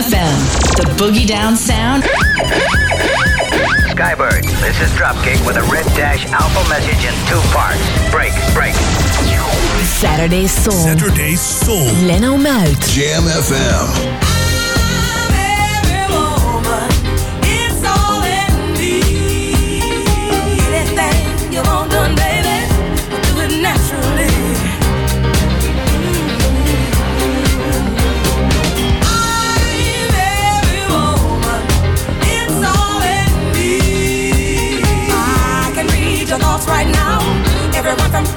FM, the boogie down sound. Skybird, this is Dropkick with a red dash alpha message in two parts. Break, break. Saturday Soul. Saturday Soul. Leno Muit. Jam FM. Everyone from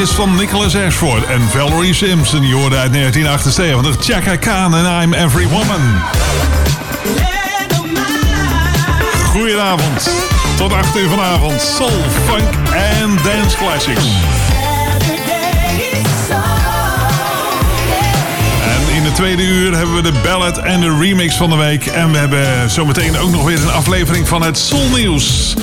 is van Nicholas Ashford en Valerie Simpson. Je hoorde uit 1978 Chaka Khan en I'm Every Woman. Goedenavond. Tot 8 uur vanavond. Soul, funk en dance classics. En in de tweede uur hebben we de ballad en de remix van de week. En we hebben zometeen ook nog weer een aflevering van het Soul Nieuws.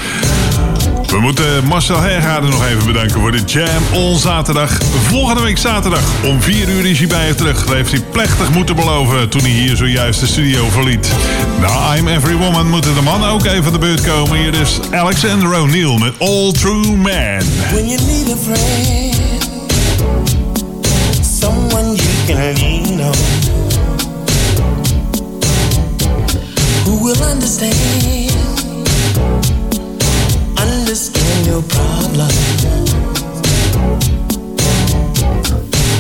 We moeten Marcel Hergaarden nog even bedanken voor de Jam on zaterdag. Volgende week zaterdag om 4 uur is hij bij je terug. Dat heeft hij plechtig moeten beloven toen hij hier zojuist de studio verliet. Nou, I'm Every Woman moeten de mannen ook even de beurt komen. Hier is Alexander O'Neill met All True Man. When you need a friend, someone you can lean on. Who will understand your problem.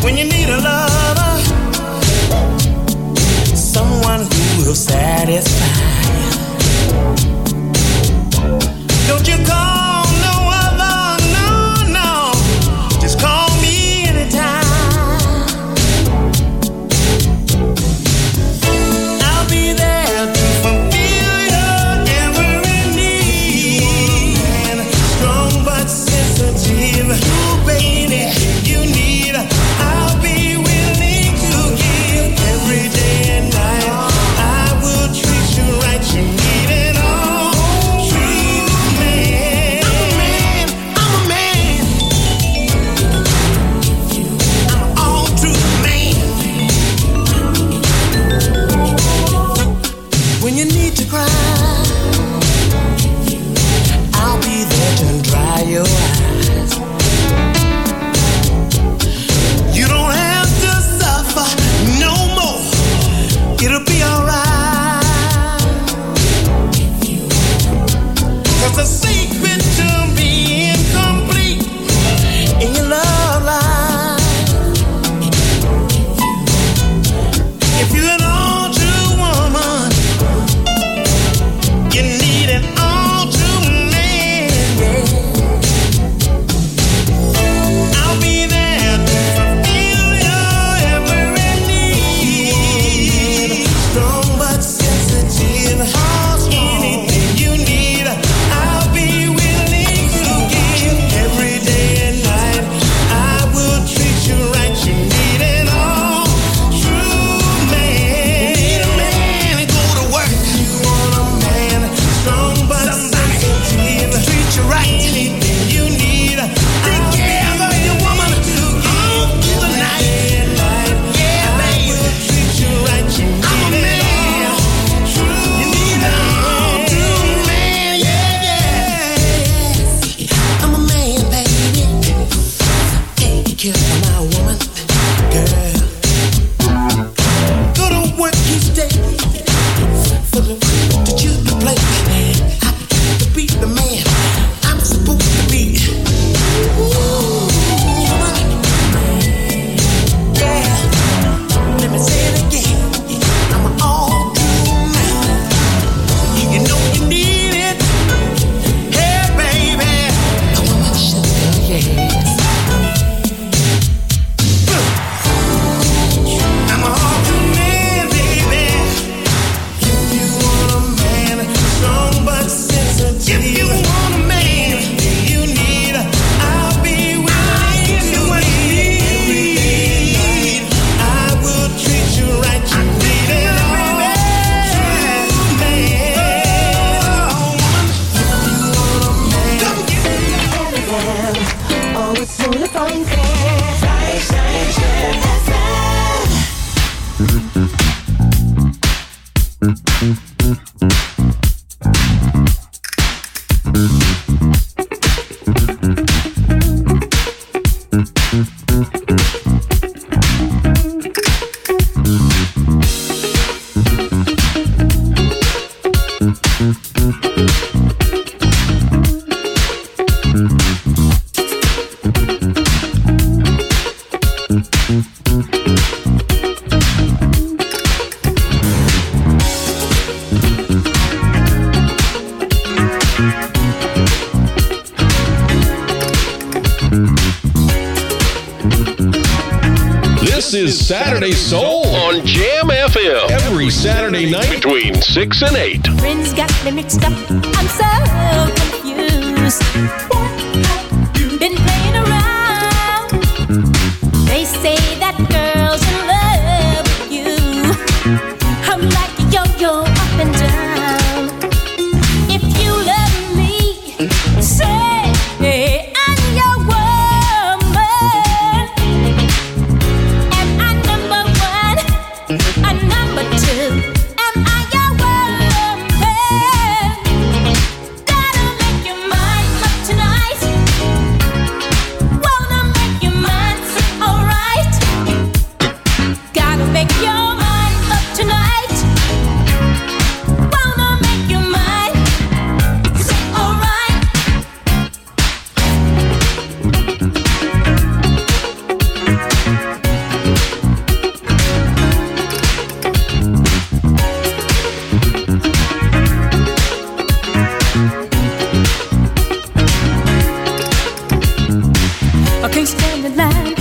When you need a lover, someone who will satisfy. Don't you call? I can't stand the line.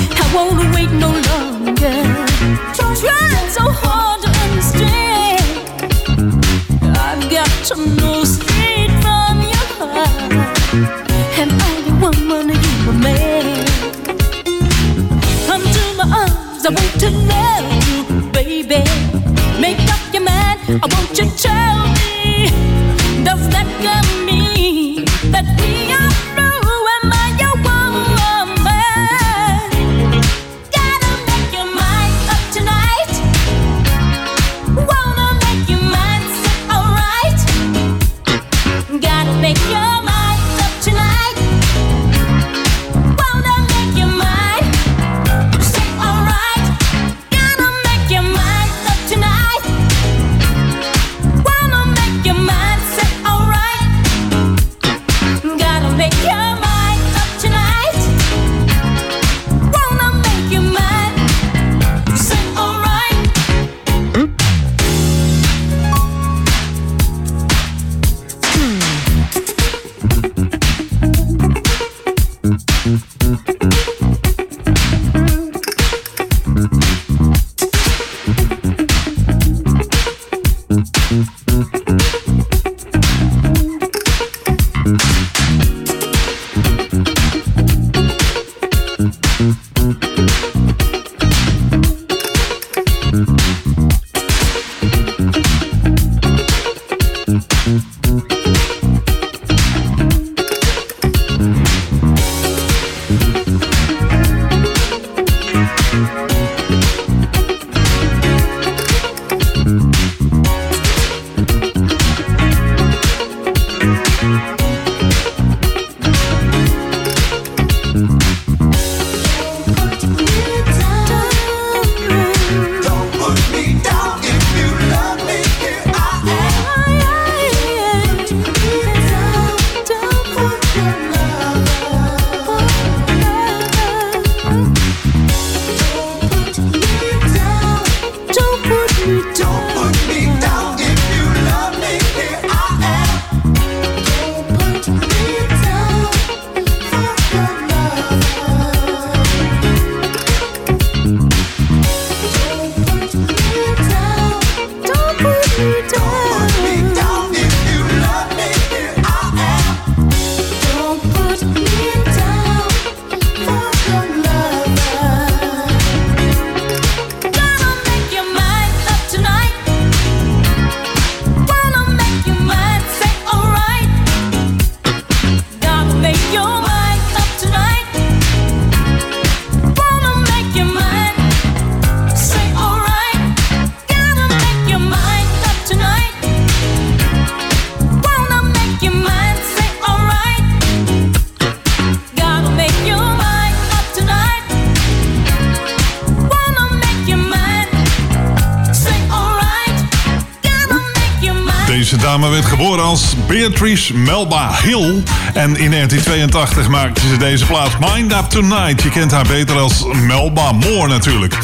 Deze dame werd geboren als Beatrice Melba Hill. En in 1982 maakte ze deze plaats Mind Up Tonight. Je kent haar beter als Melba Moore natuurlijk.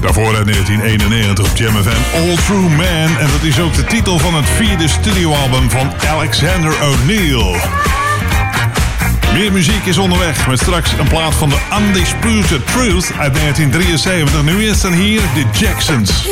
Daarvoor in 1991 op Jam FM All True Man. En dat is ook de titel van het vierde studioalbum van Alexander O'Neill. Meer muziek is onderweg met straks een plaat van de Undisputed Truth uit 1973. Nu is dan hier de Jacksons.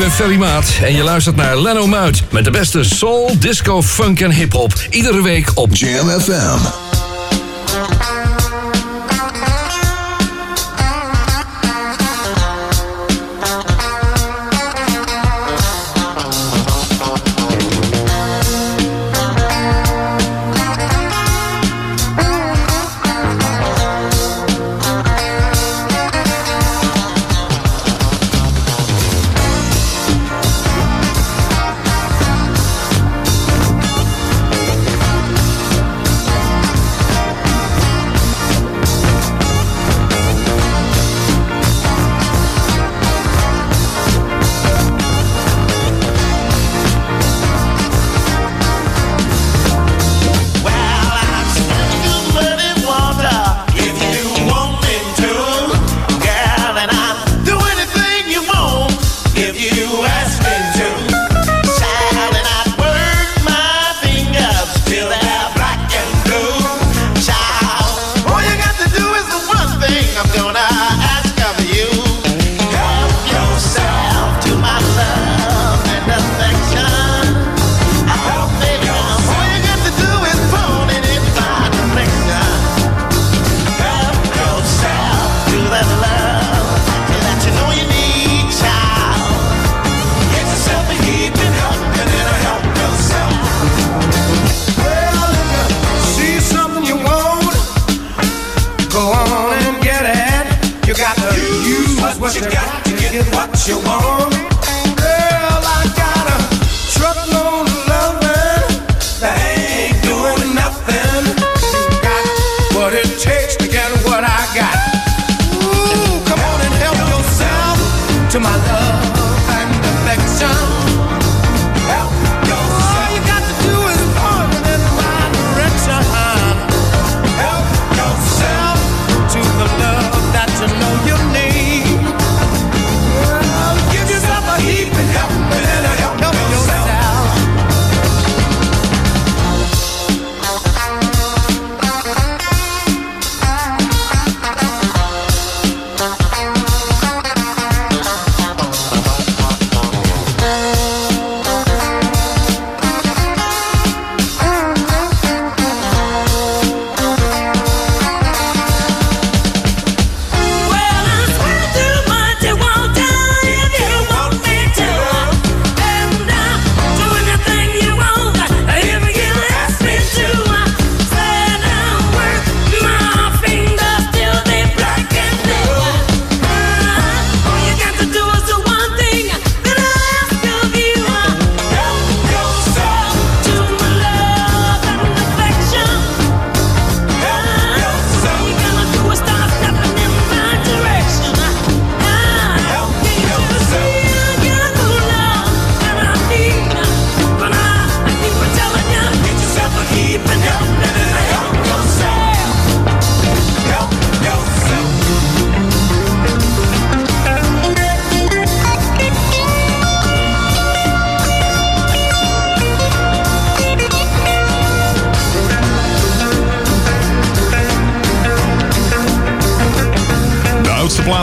Ferry Maat en je luistert naar Leno Muit met de beste soul, disco, funk en hip-hop. Iedere week op Jam.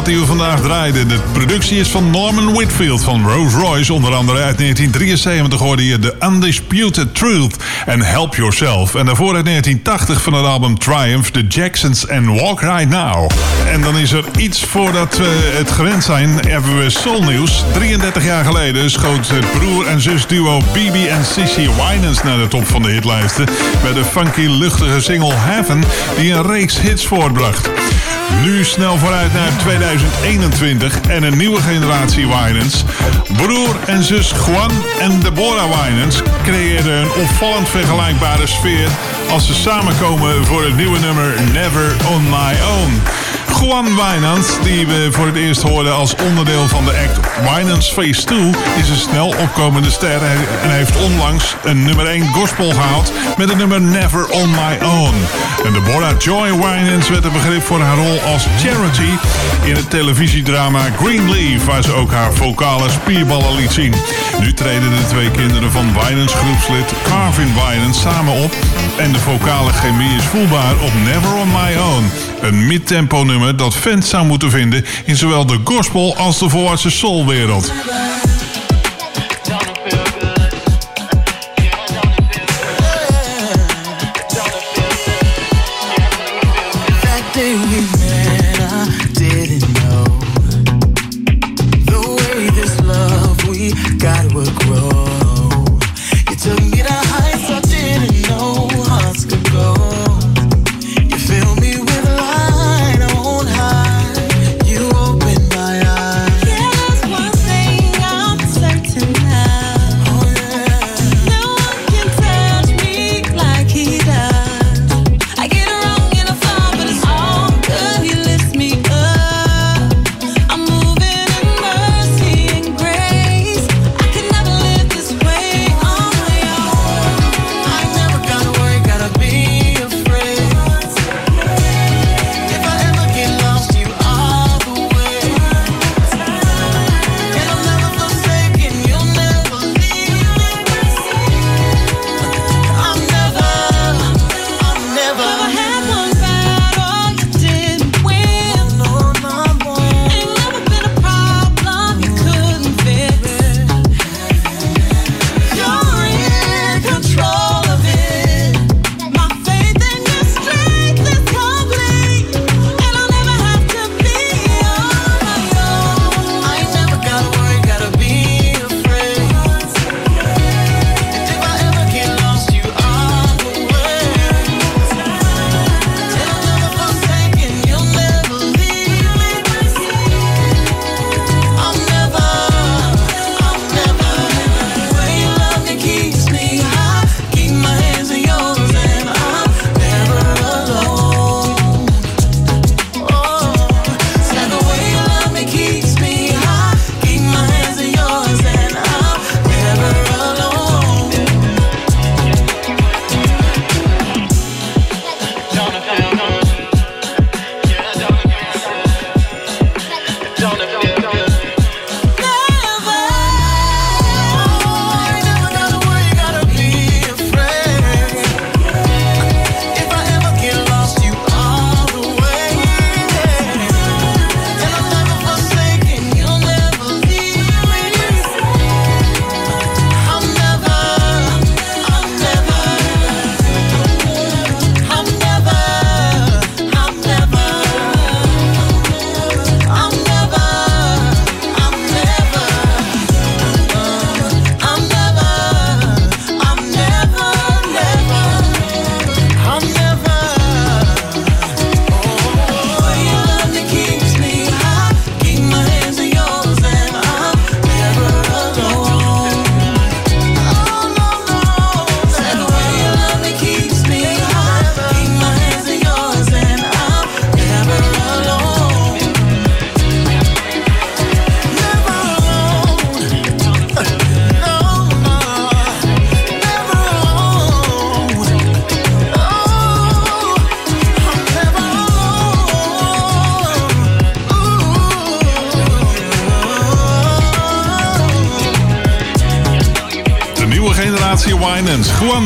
Die we vandaag draaiden. De productie is van Norman Whitfield van Rolls Royce. Onder andere uit 1973 hoorde je The Undisputed Truth en Help Yourself. En daarvoor uit 1980 van het album Triumph, The Jacksons en Walk Right Now. En dan is er iets voordat we het gewend zijn, hebben we Soul News. 33 jaar geleden schoot het broer- en zusduo BB en Sissy Winans naar de top van de hitlijsten. Met de funky luchtige single Heaven die een reeks hits voortbracht. Nu snel vooruit naar 2021 en een nieuwe generatie Winans. Broer en zus Juan en Deborah Winans creëren een opvallend vergelijkbare sfeer als ze samenkomen voor het nieuwe nummer Never On My Own. Juan Winans, die we voor het eerst hoorden als onderdeel van de act Winans Face 2, is een snel opkomende ster en heeft onlangs een nummer 1 gospel gehaald met het nummer Never On My Own. En Deborah Joy Winans werd een begrip voor haar rol als Charity in het televisiedrama Greenleaf, waar ze ook haar vocale spierballen liet zien. Nu treden de twee kinderen van Winans groepslid Carvin Winans samen op en de vocale chemie is voelbaar op Never On My Own. Een mid-tempo nummer dat fans zou moeten vinden in zowel de gospel als de volwassen soulwereld.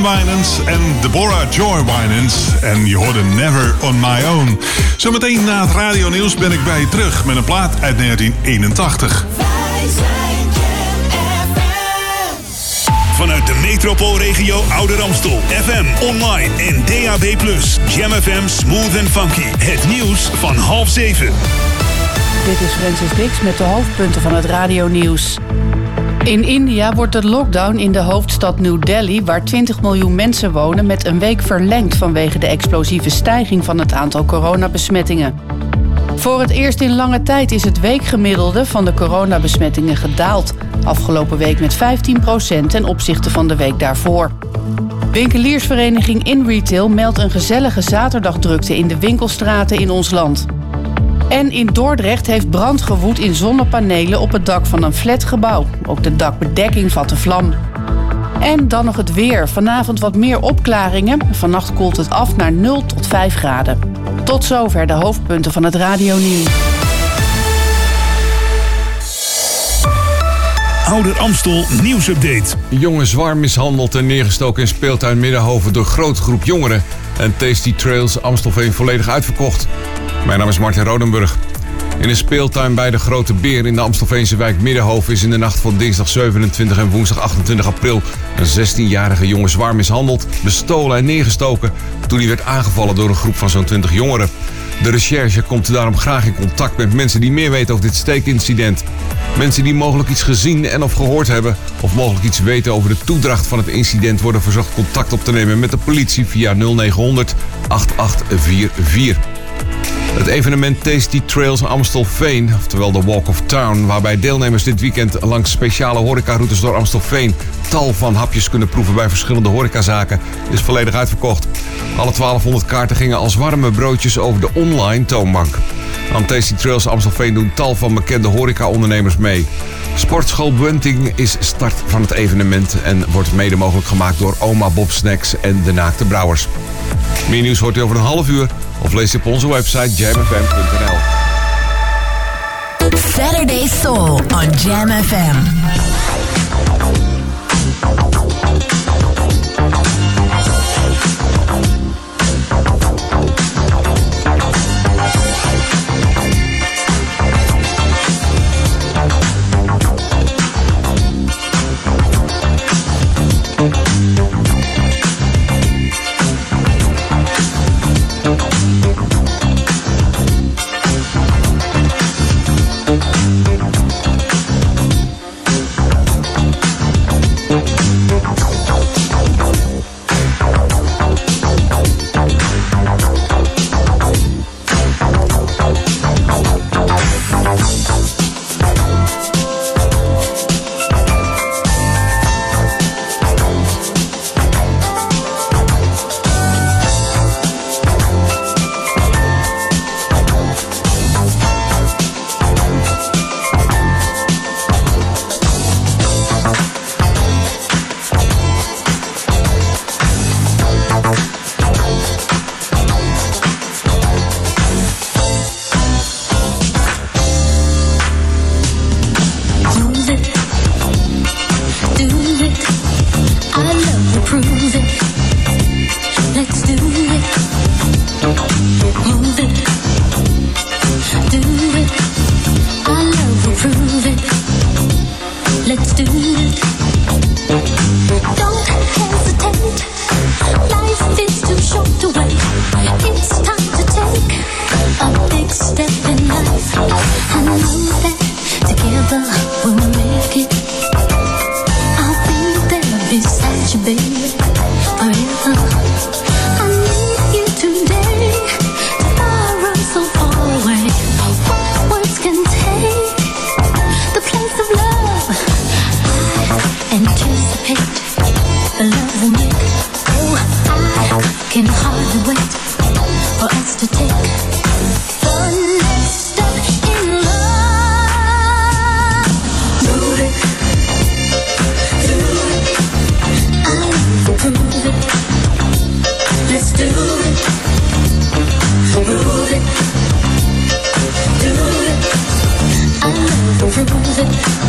Winans. En Deborah Joy Winans. En je hoorde Never On My Own. Zometeen na het radionieuws ben ik bij je terug met een plaat uit 1981. Vanuit de metropoolregio Ouder Amstel. FM, online en DAB+. Jam FM Smooth and Funky. Het nieuws van half zeven. Dit is Francis Dix met de hoofdpunten van het radionieuws. In India wordt de lockdown in de hoofdstad New Delhi, waar 20 miljoen mensen wonen, met een week verlengd vanwege de explosieve stijging van het aantal coronabesmettingen. Voor het eerst in lange tijd is het weekgemiddelde van de coronabesmettingen gedaald. Afgelopen week met 15% ten opzichte van de week daarvoor. Winkeliersvereniging InRetail meldt een gezellige zaterdagdrukte in de winkelstraten in ons land. En in Dordrecht heeft brand gewoed in zonnepanelen op het dak van een flatgebouw. Ook de dakbedekking vatte vlam. En dan nog het weer. Vanavond wat meer opklaringen. Vannacht koelt het af naar 0 tot 5 graden. Tot zover de hoofdpunten van het radionieuws. Ouder Amstel nieuwsupdate. Jongen zwaar mishandeld en neergestoken in speeltuin Middenhoven door grote groep jongeren. En Tasty Trails Amstelveen volledig uitverkocht. Mijn naam is Martin Rodenburg. In een speeltuin bij de Grote Beer in de Amstelveense wijk Middenhoven is in de nacht van dinsdag 27 en woensdag 28 april een 16-jarige jongen zwaar mishandeld, bestolen en neergestoken toen hij werd aangevallen door een groep van zo'n 20 jongeren. De recherche komt daarom graag in contact met mensen die meer weten over dit steekincident. Mensen die mogelijk iets gezien en of gehoord hebben of mogelijk iets weten over de toedracht van het incident worden verzocht contact op te nemen met de politie via 0900 8844. Het evenement Tasty Trails Amstelveen, oftewel de Walk of Town, waarbij deelnemers dit weekend langs speciale horecaroutes door Amstelveen tal van hapjes kunnen proeven bij verschillende horecazaken, is volledig uitverkocht. Alle 1200 kaarten gingen als warme broodjes over de online toonbank. Aan Tasty Trails Amstelveen doen tal van bekende horecaondernemers mee. Sportschool Bunting is start van het evenement en wordt mede mogelijk gemaakt door Oma Bob Snacks en de Naakte Brouwers. Meer nieuws hoort u over een half uur of lees op onze website jamfm.nl. Saturday Soul on Jam FM. je vous ai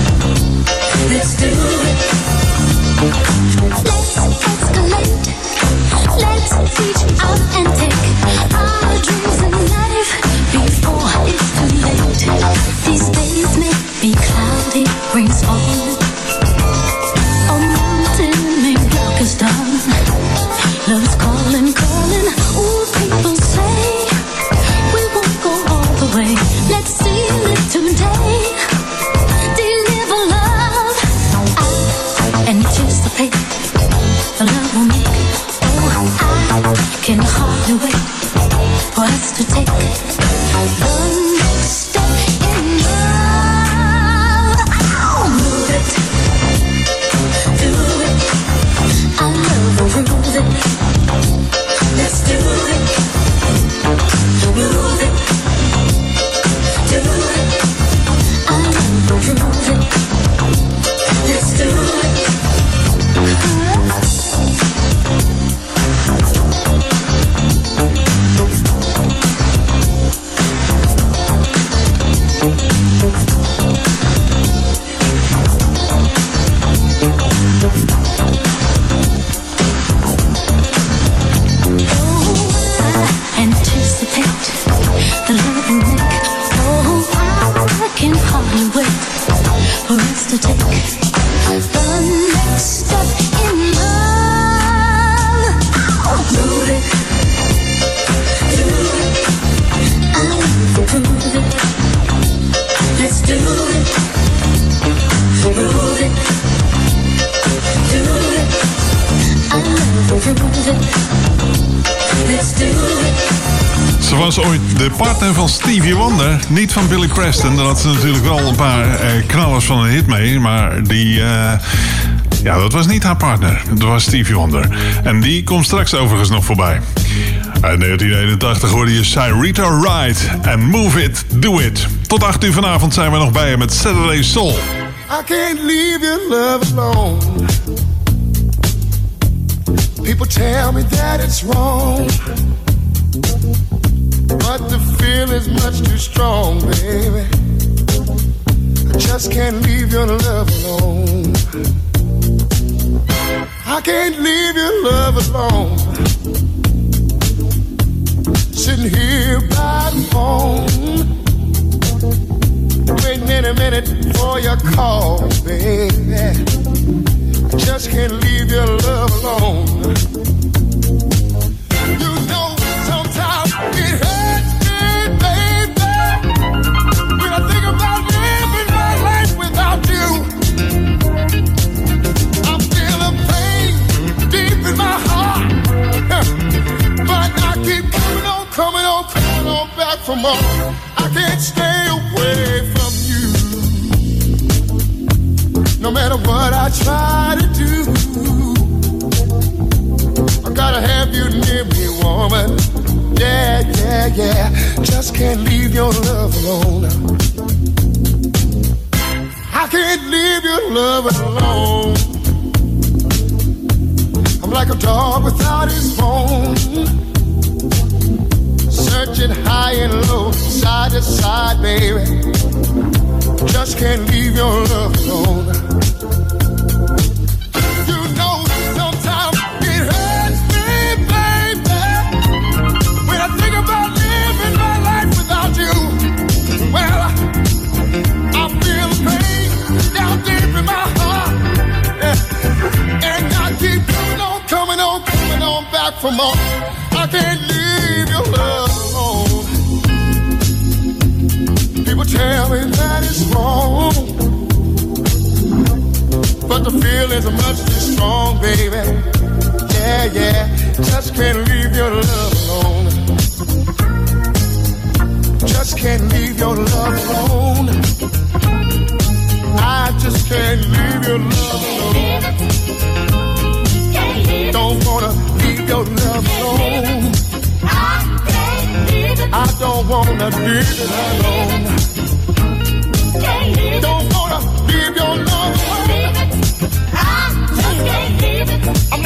niet van Billy Preston. Daar had ze natuurlijk wel een paar eh, knallers van een hit mee, maar die... eh, ja, dat was niet haar partner. Dat was Stevie Wonder. En die komt straks overigens nog voorbij. Uit 1981 hoorde je Cyrita Wright en Move It, Do It. Tot 8 uur vanavond zijn we nog bij je met Saturday Soul. I can't leave your love alone. People tell me that it's wrong. Feeling's much too strong, baby. I just can't leave your love alone. I can't leave your love alone. Sitting here by the phone. Waiting in a minute for your call, baby. I just can't leave your love alone. On more. I can't stay away from you. No matter what I try to do. I gotta have you near me, woman. Yeah, yeah, yeah. Just can't leave your love alone. I can't leave your love alone. I'm like a dog without his bone. Searching high and low, side to side, baby. Just can't leave your love alone. You know, sometimes it hurts me, baby. When I think about living my life without you, well, I feel pain down deep in my heart. And I keep coming on, coming on, coming on back. Tell me that it's wrong. But the feelings are much too strong, baby. Yeah, yeah. Just can't leave your love alone. Just can't leave your love alone. I just can't leave your love alone. Don't wanna leave your love alone. I don't wanna leave it alone. Don't wanna leave your love alone. I'm like a dog.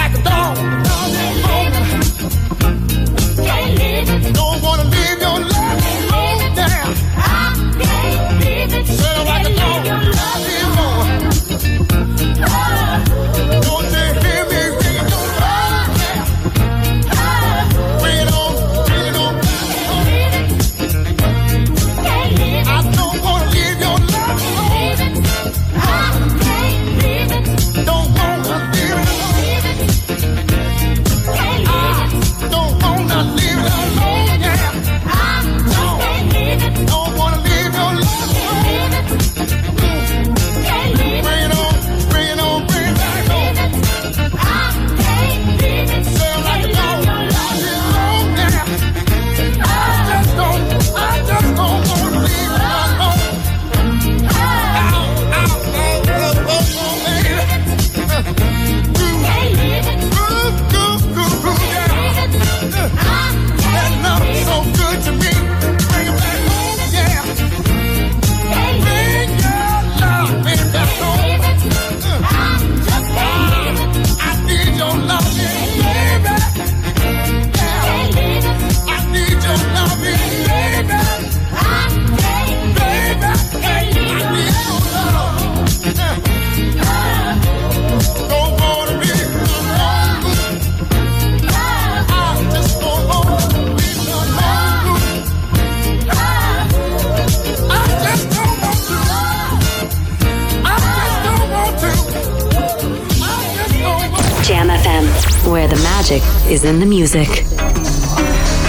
Is in the music.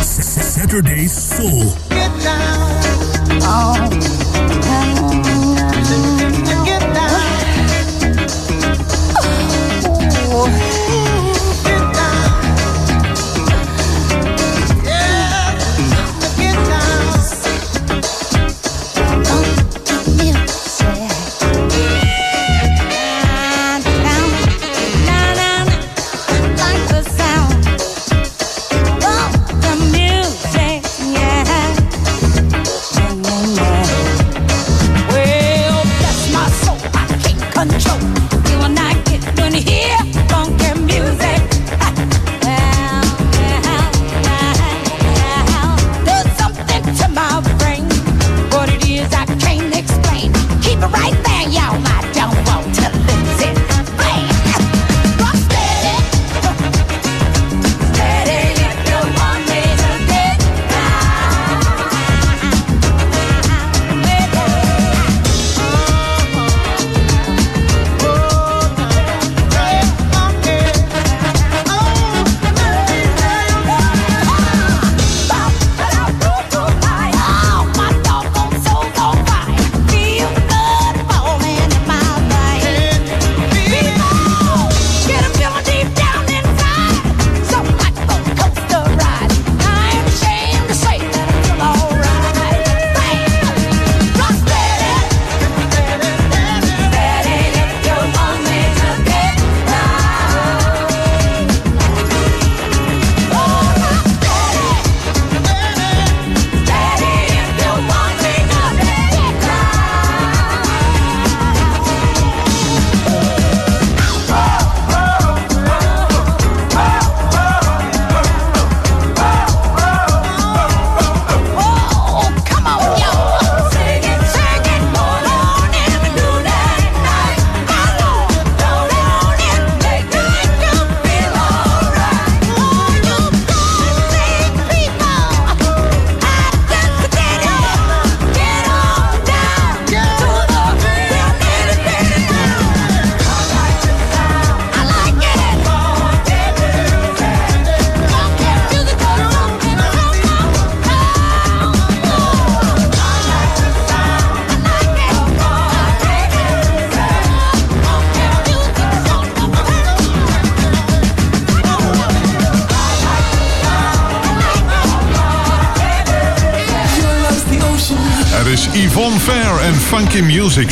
Saturday Soul. Oh,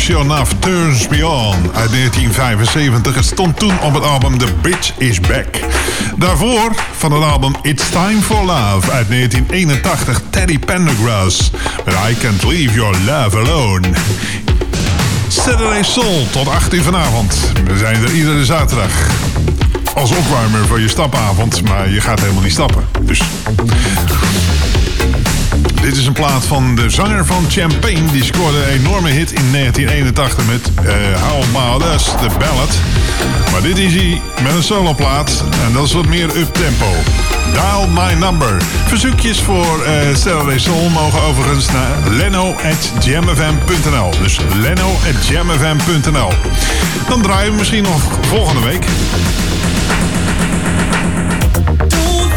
Sure Enough Turns Me On uit 1975. Het stond toen op het album The Bitch Is Back. Daarvoor van het album It's Time for Love uit 1981 Teddy Pendergrass met I Can't Leave Your Love Alone. Saturday Soul tot 8 uur vanavond. We zijn er iedere zaterdag. Als opwarmer voor je stapavond, maar je gaat helemaal niet stappen. Dit is een plaat van de zanger van Champagne. Die scoorde een enorme hit in 1981 met eh How About Us, de ballad. Maar dit is hij met een soloplaat. En dat is wat meer up-tempo. Dial My Number. Verzoekjes voor eh Saturday Soul mogen overigens naar leno.jamfm.nl. Dus leno.jamfm.nl. Dan draaien we misschien nog volgende week. Don't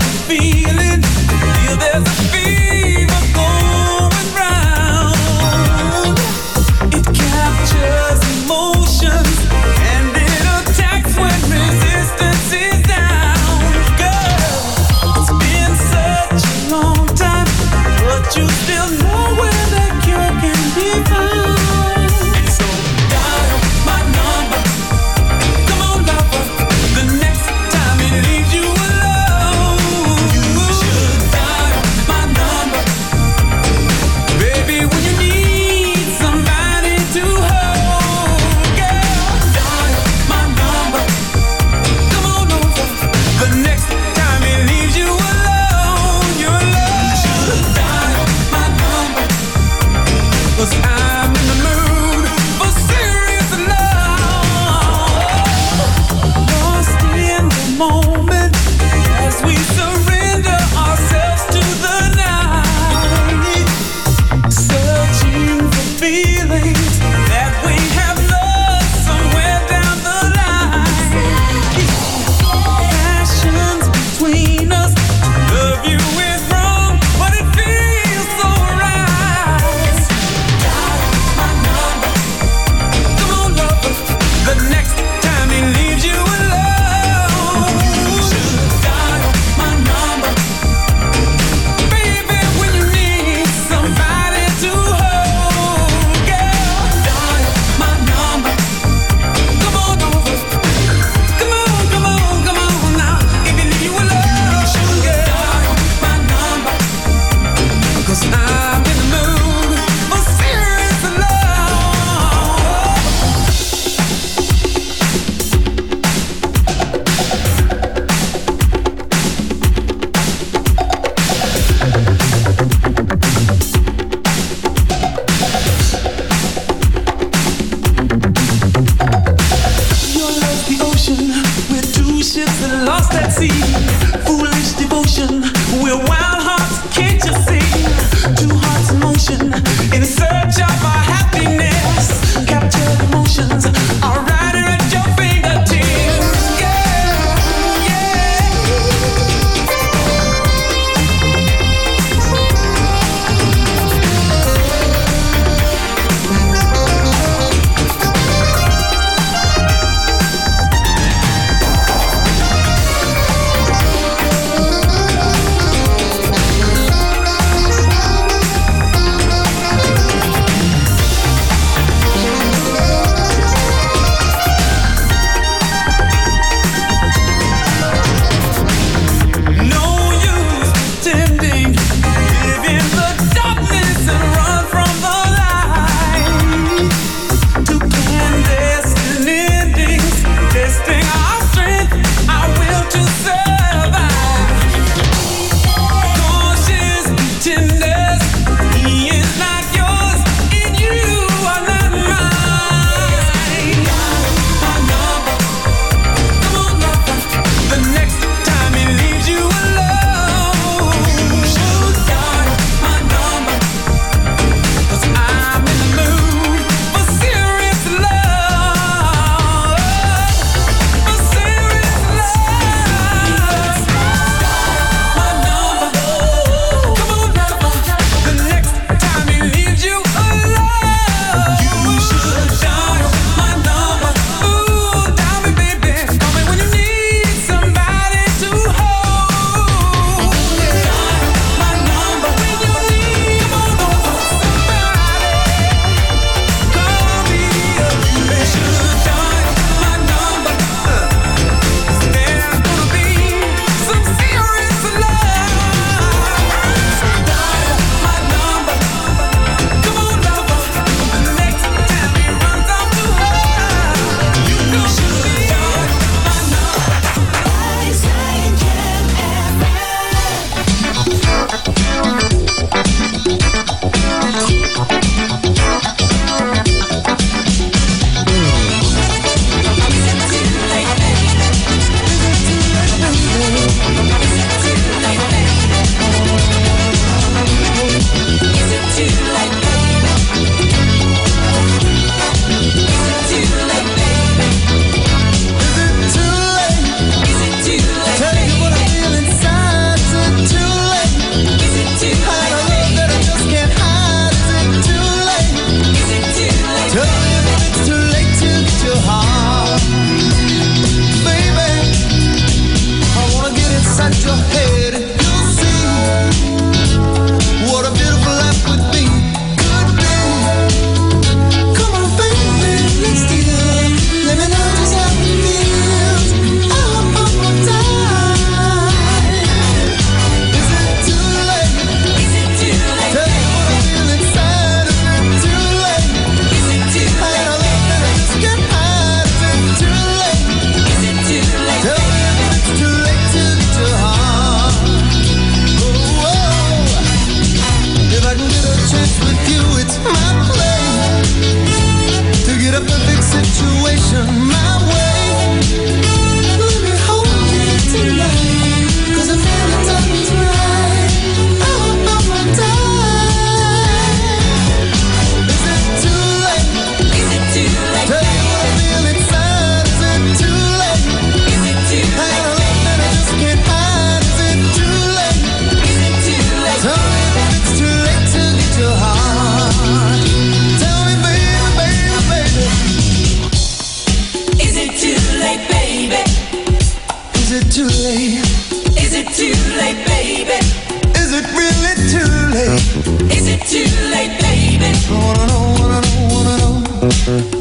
the feeling. Feel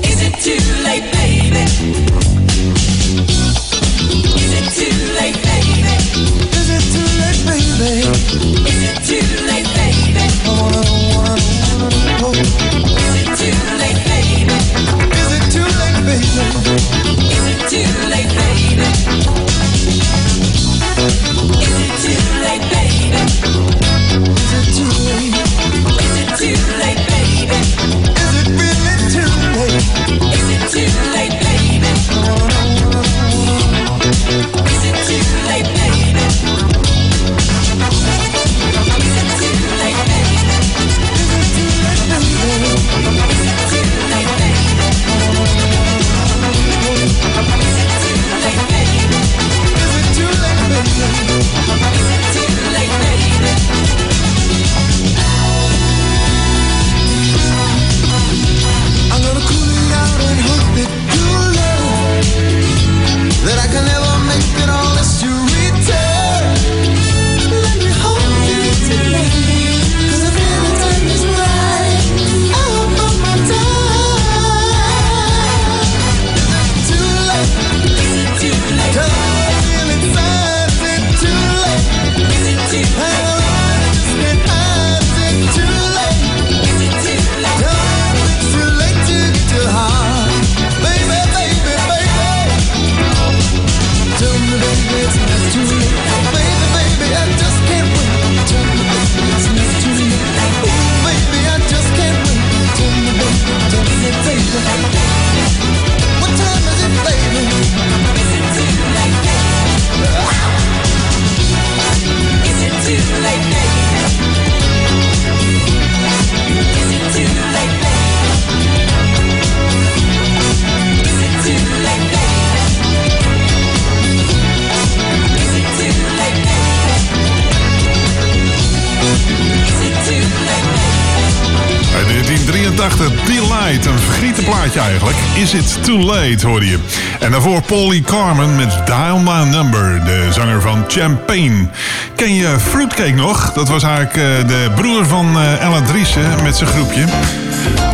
Is it Is It Too Late, hoorde je. En daarvoor Polly Carmen met Dial My Number. De zanger van Champagne. Ken je Fruitcake nog? Dat was eigenlijk eh, de broer van eh, Ella Driessen met zijn groepje.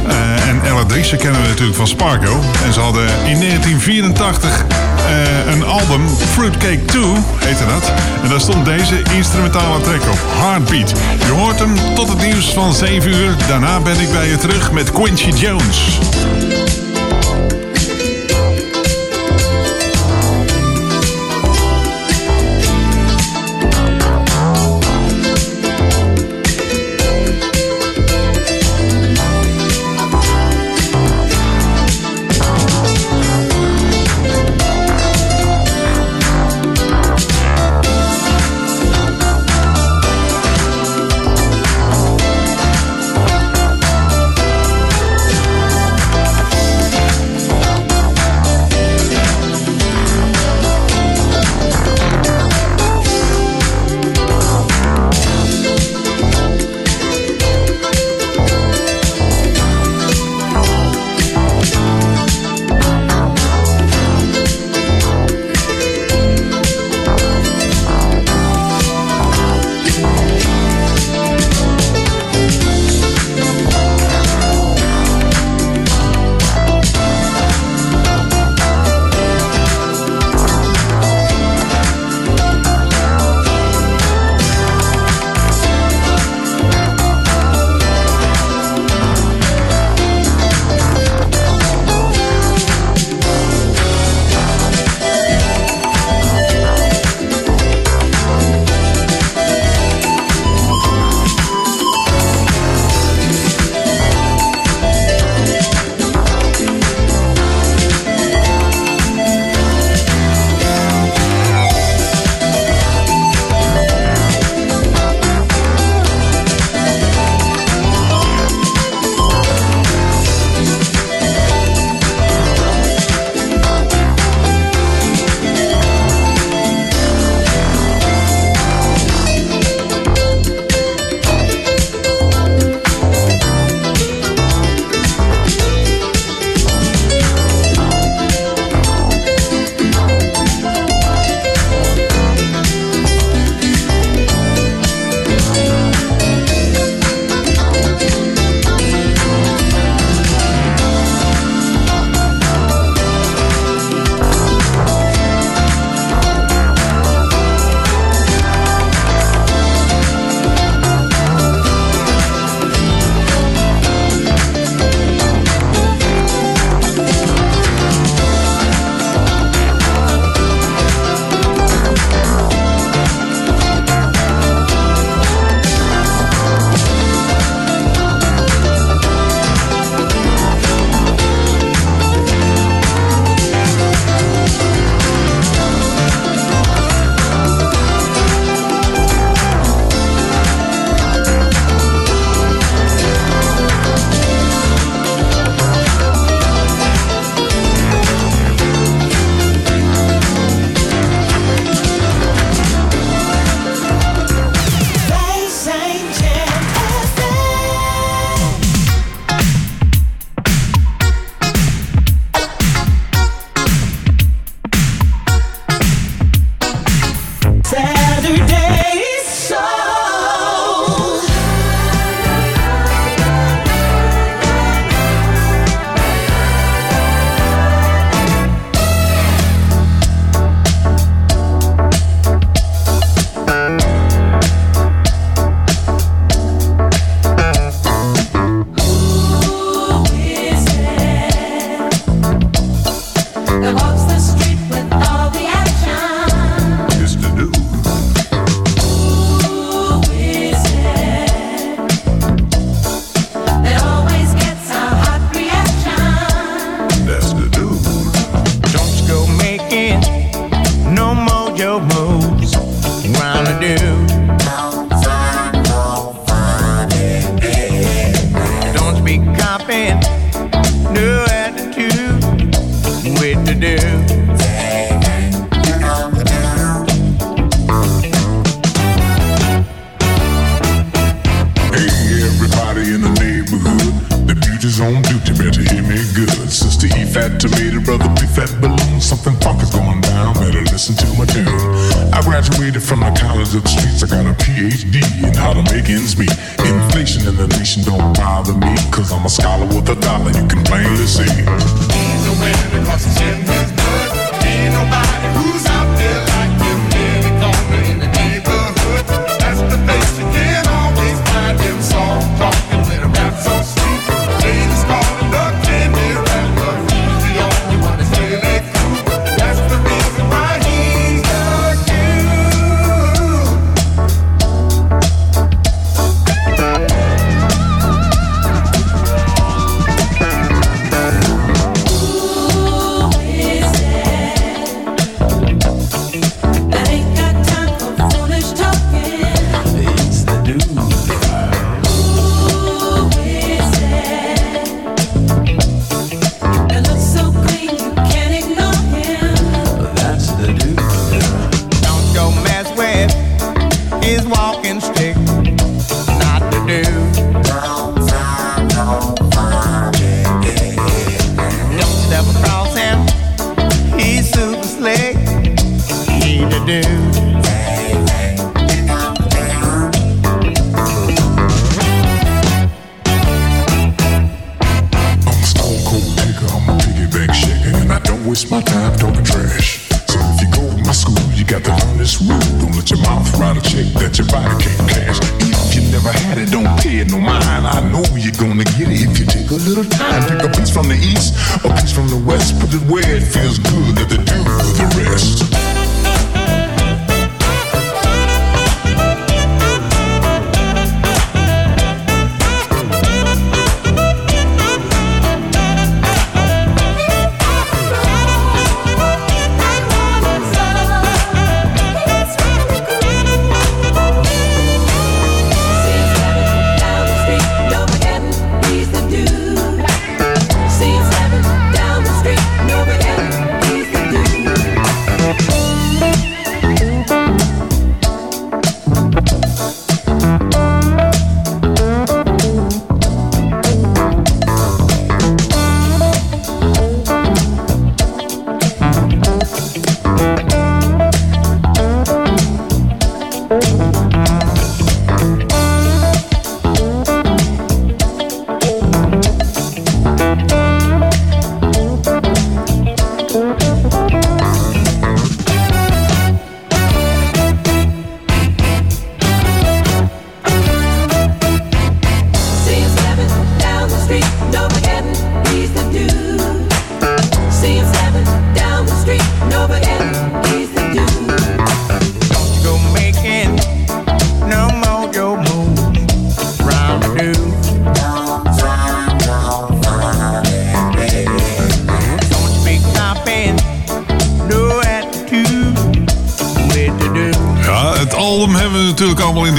Eh, en Ella Driessen kennen we natuurlijk van Spargo. En ze hadden in 1984 eh, een album, Fruitcake 2 heette dat. En daar stond deze instrumentale track op, Heartbeat. Je hoort hem tot het nieuws van 7 uur. Daarna ben ik bij je terug met Quincy Jones.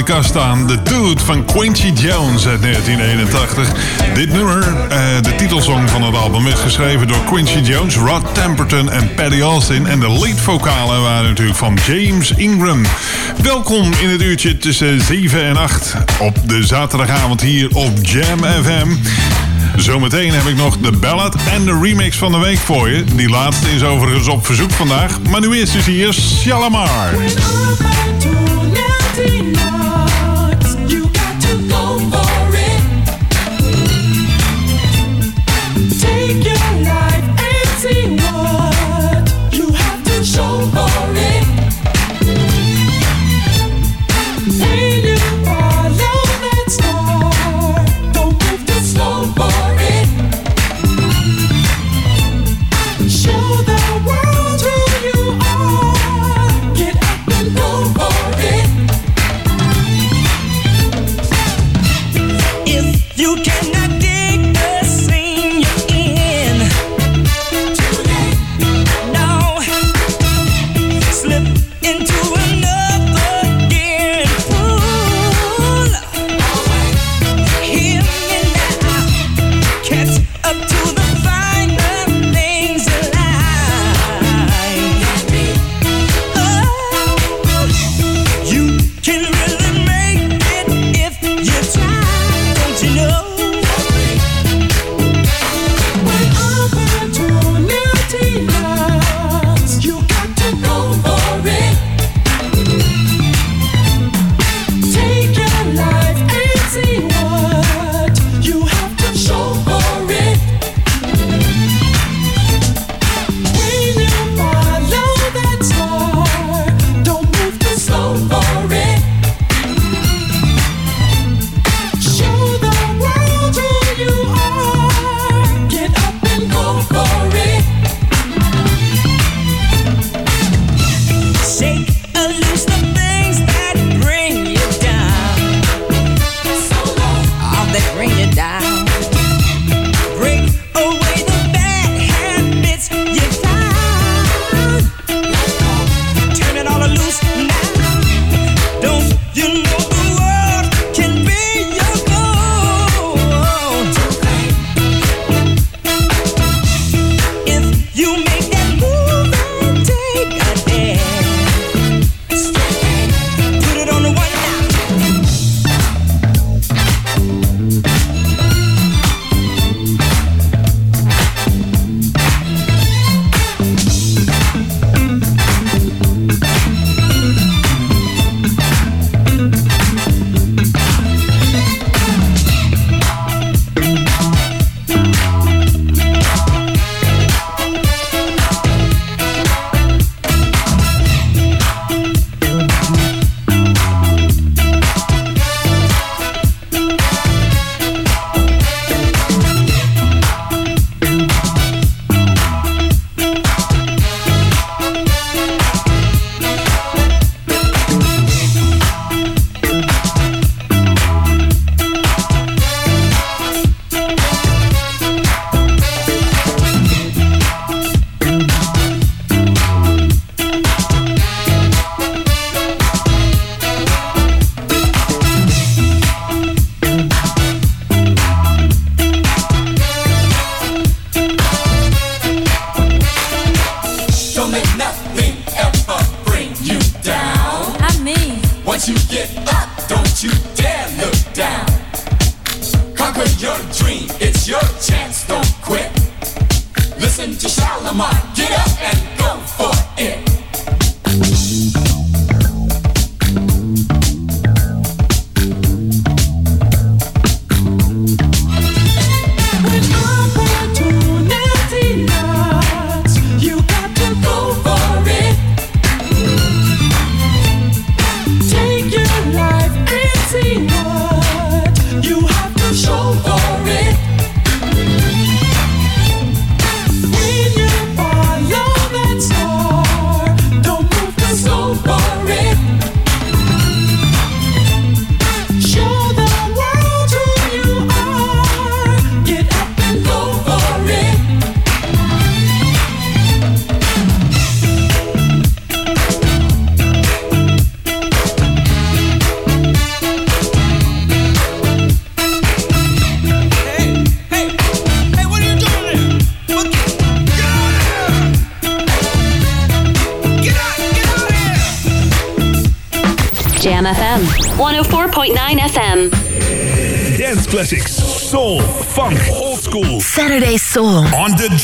podcast staan. The Dude van Quincy Jones uit 1981. Dit nummer, eh, de titelsong van het album, is geschreven door Quincy Jones, Rod Temperton en Paddy Austin. En de leadvocalen waren natuurlijk van James Ingram. Welkom in het uurtje tussen 7 en 8 op de zaterdagavond hier op Jam FM. Zometeen heb ik nog de ballad en de remix van de week voor je. Die laatste is overigens op verzoek vandaag. Maar nu eerst is dus hier Shalamar.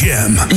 On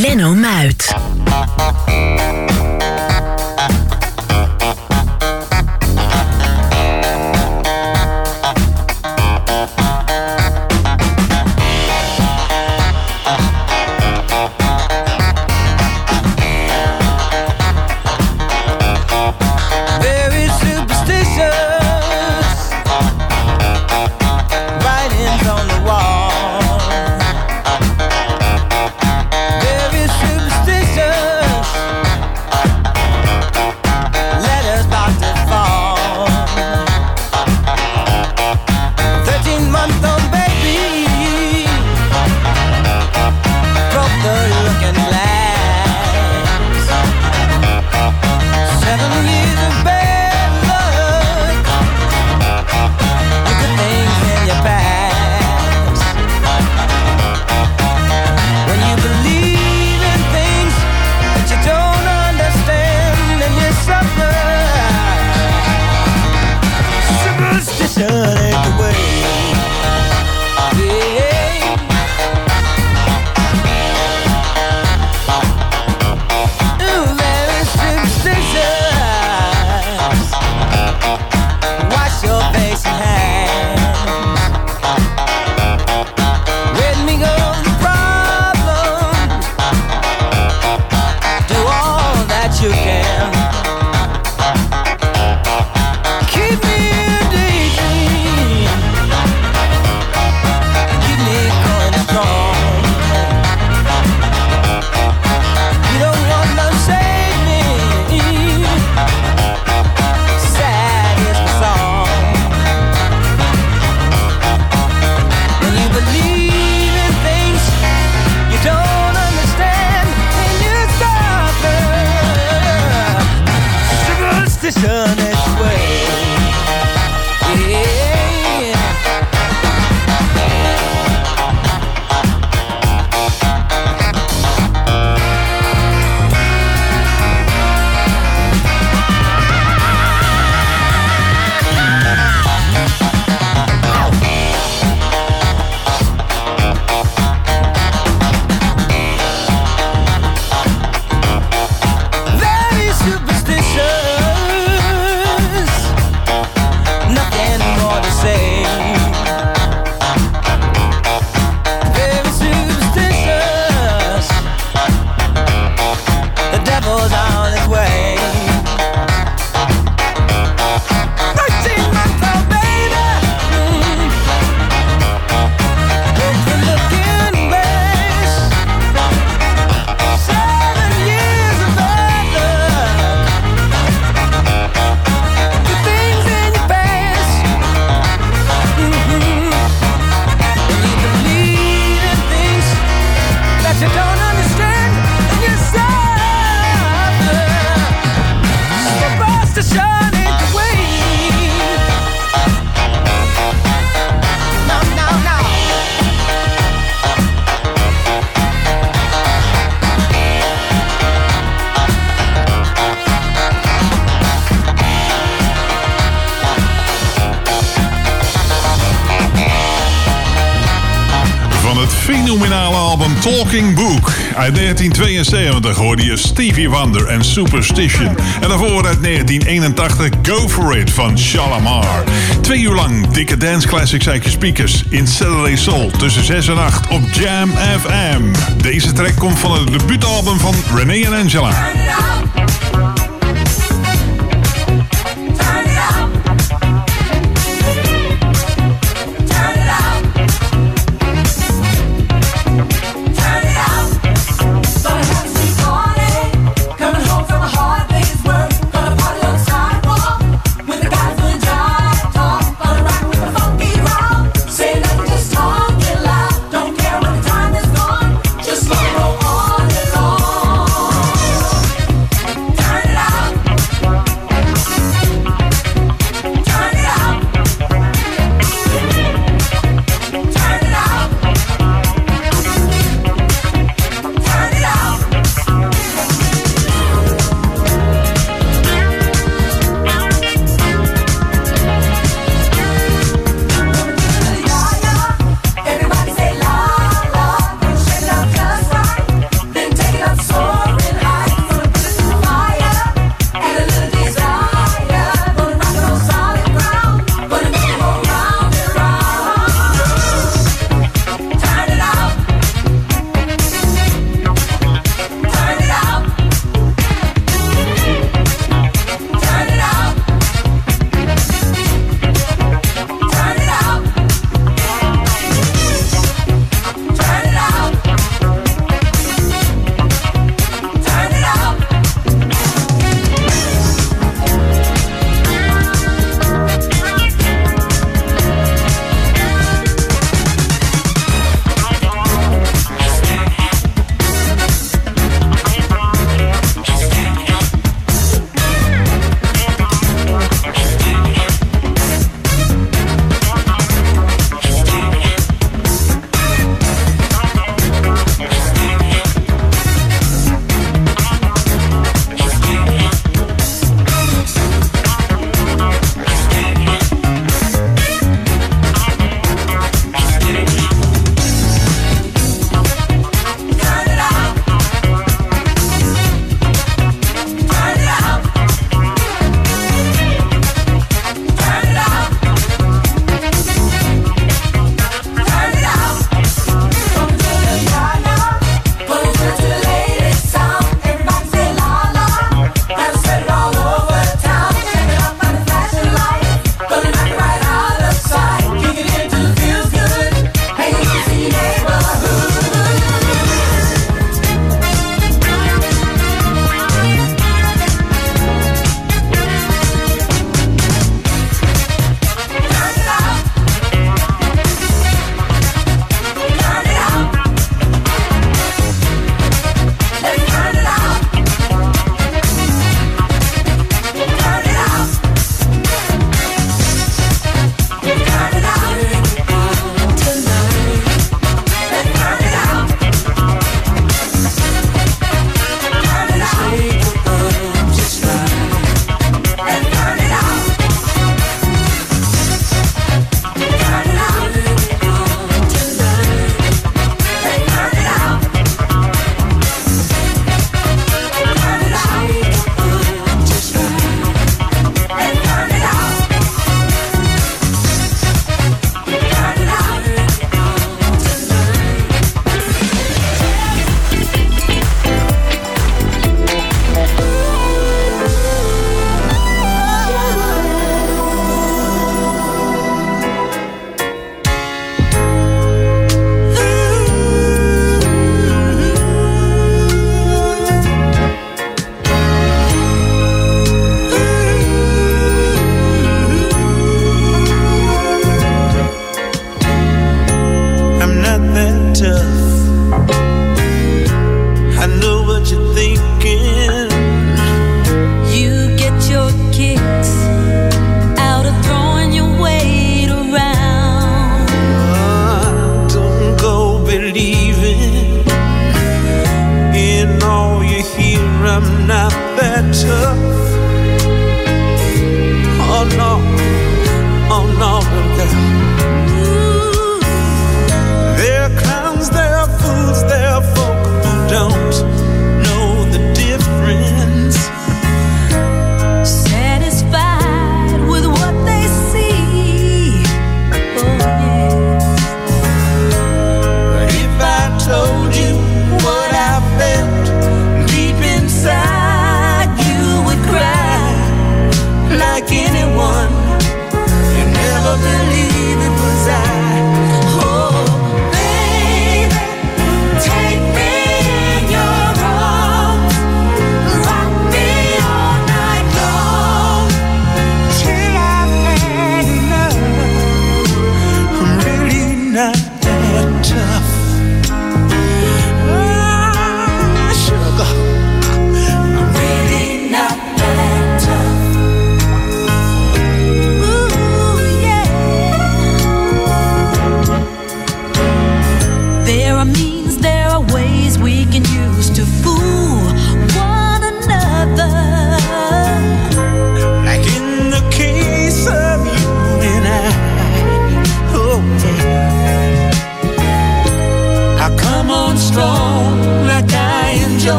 Uit 1972 hoorde je Stevie Wonder en Superstition. En daarvoor uit 1981 Go For It van Shalamar. Twee uur lang dikke dance classics uit je speakers in Saturday Soul tussen 6 en 8 op Jam FM. Deze track komt van het debuutalbum van Renee en Angela.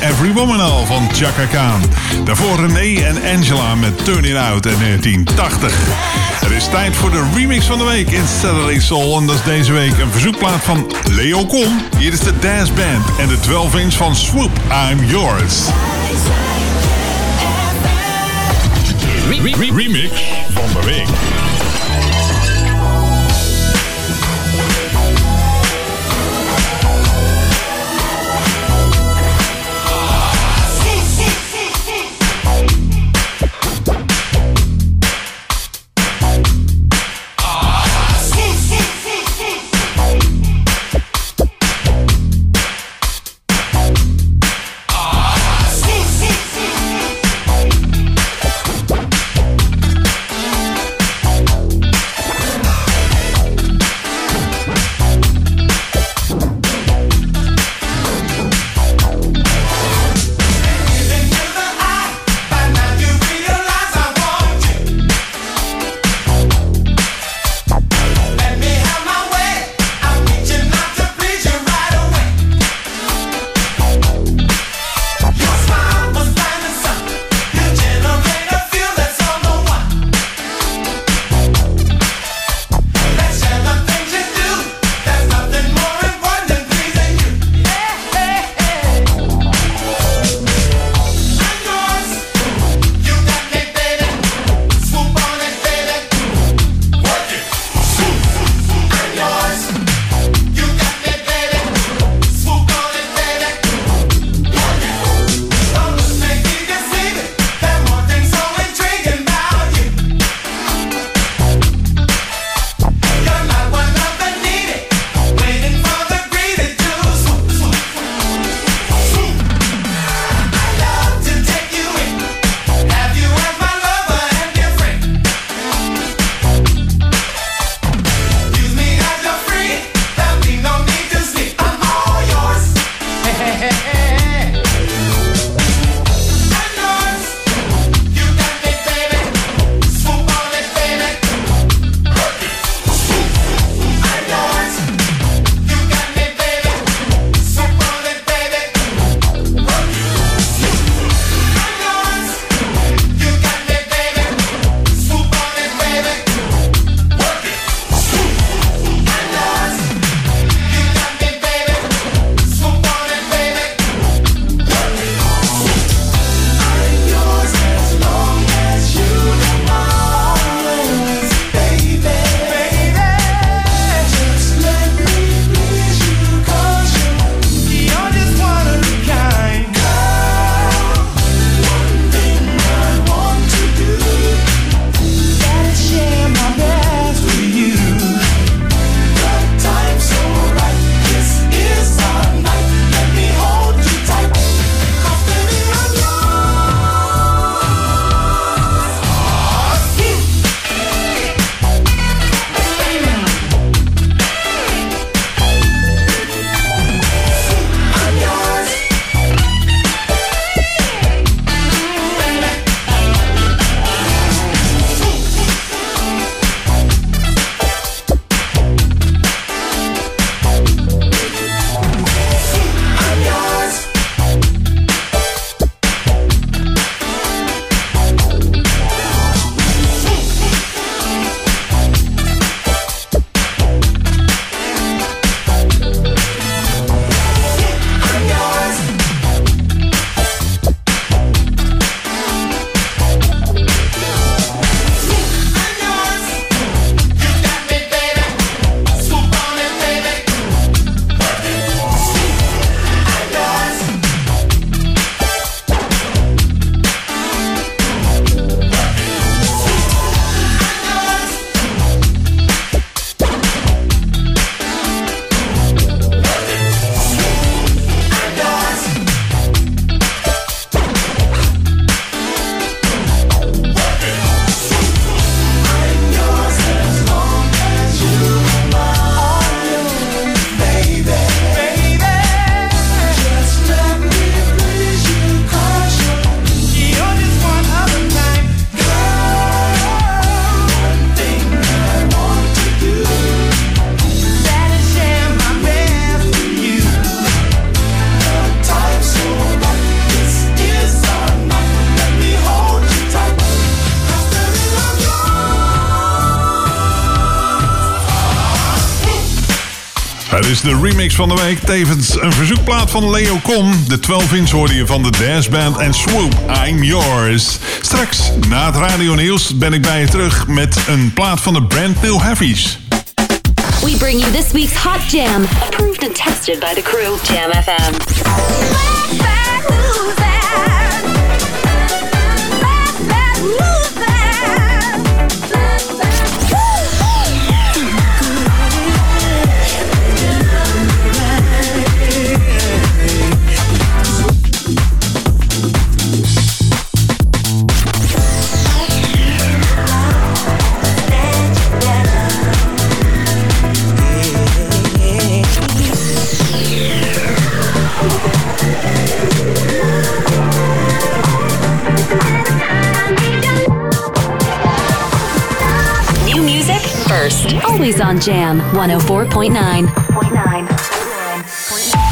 Every Woman al van Chaka Khan. Daarvoor René en Angela met Turn It Out uit 1980. Het is tijd voor de remix van de week in Saturday Soul. En dat is deze week een verzoekplaat van Leo Kom. Hier is de Dance Band en de 12 inch van Swoop, I'm Yours. remix van de week. Is de remix van de week, tevens een verzoekplaat van Leo Kom. De 12-inch hoorde je van de Dance Band en Swoop, I'm Yours. Straks, na het radio nieuws, ben ik bij je terug met een plaat van de Brand New Heavies. We bring you this week's Hot Jam, approved and tested by the crew. Jam FM. Always on Jam 104.9.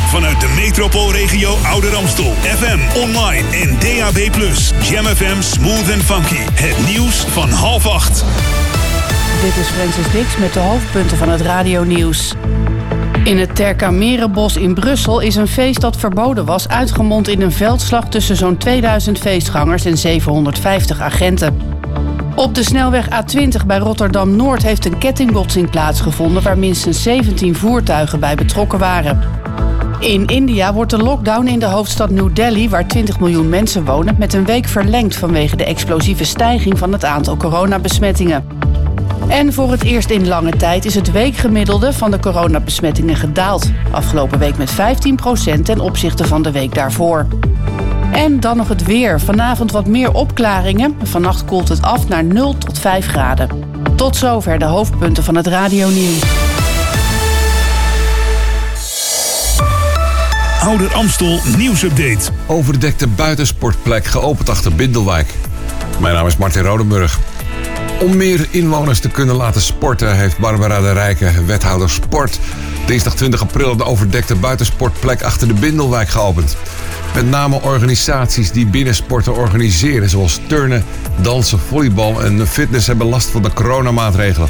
Vanuit de metropoolregio Ouder Amstel. FM, online en DAB+. Jam FM Smooth and Funky. Het nieuws van half acht. Dit is Francis Dix met de hoofdpunten van het radionieuws. In het Terkamerenbos in Brussel is een feest dat verboden was... uitgemond in een veldslag tussen zo'n 2000 feestgangers en 750 agenten. Op de snelweg A20 bij Rotterdam-Noord heeft een kettingbotsing plaatsgevonden... waar minstens 17 voertuigen bij betrokken waren. In India wordt de lockdown in de hoofdstad New Delhi, waar 20 miljoen mensen wonen, met een week verlengd vanwege de explosieve stijging van het aantal coronabesmettingen. En voor het eerst in lange tijd is het weekgemiddelde van de coronabesmettingen gedaald. Afgelopen week met 15% ten opzichte van de week daarvoor. En dan nog het weer. Vanavond wat meer opklaringen. Vannacht koelt het af naar 0 tot 5 graden. Tot zover de hoofdpunten van het radionieuws. Ouder Amstel nieuwsupdate. Overdekte buitensportplek geopend achter Bindelwijk. Mijn naam is Martin Rodenburg. Om meer inwoners te kunnen laten sporten... heeft Barbara de Rijke, wethouder sport... dinsdag 20 april de overdekte buitensportplek achter de Bindelwijk geopend. Met name organisaties die binnensporten organiseren... zoals turnen, dansen, volleybal en fitness... hebben last van de coronamaatregelen.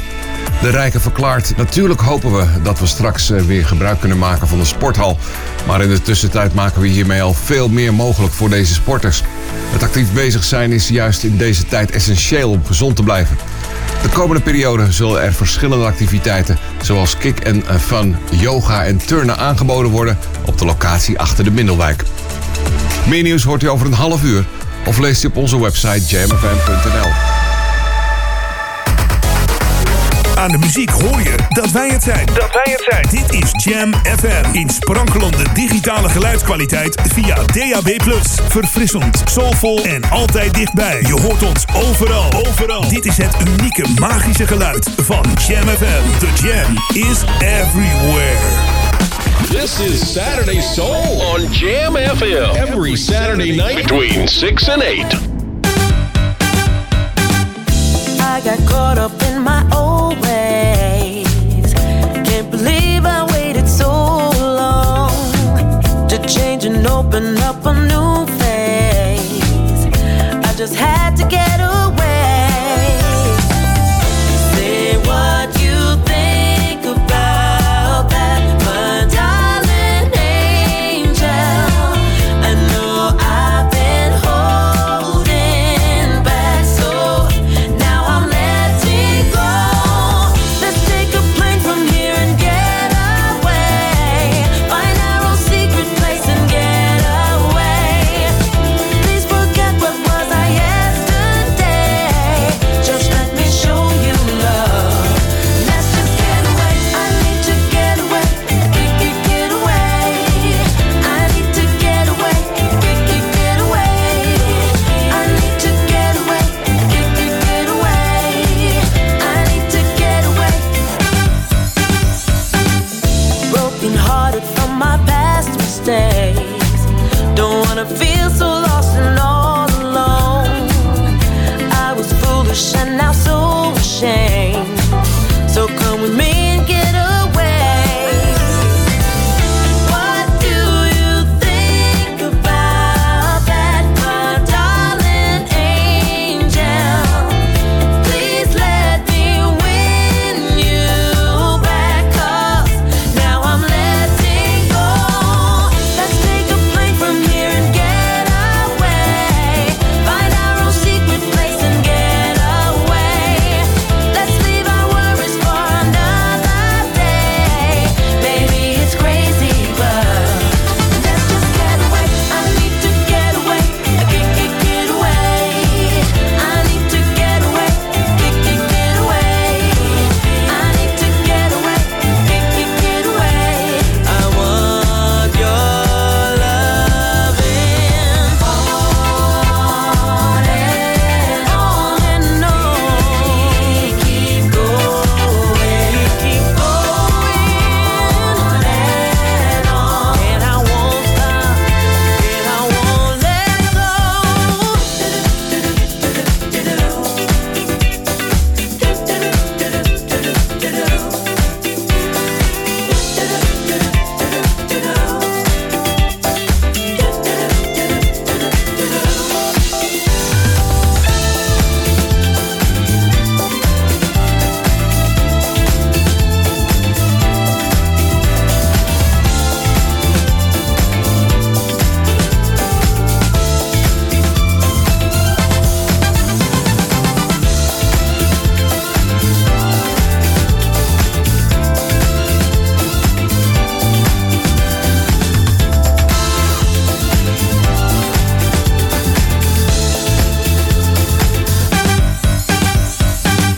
De Rijke verklaart, natuurlijk hopen we dat we straks eh, weer gebruik kunnen maken van de sporthal. Maar in de tussentijd maken we hiermee al veel meer mogelijk voor deze sporters. Het actief bezig zijn is juist in deze tijd essentieel om gezond te blijven. De komende periode zullen er verschillende activiteiten zoals kick en eh, fun, yoga en turnen aangeboden worden op de locatie achter de Mindelwijk. Meer nieuws hoort u over een half uur of leest u op onze website jamfm.nl. Aan de muziek hoor je dat wij het zijn. Dat wij het zijn. Dit is Jam FM. In sprankelende digitale geluidskwaliteit via DAB+. Verfrissend, soulvol en altijd dichtbij. Je hoort ons overal. Overal. Dit is het unieke magische geluid van Jam FM. The Jam is everywhere. This is Saturday Soul on Jam FM. Every Saturday night between 6 and 8. I got caught up in my old ways. Can't believe I waited so long to change and open up a new phase. I just had to get away.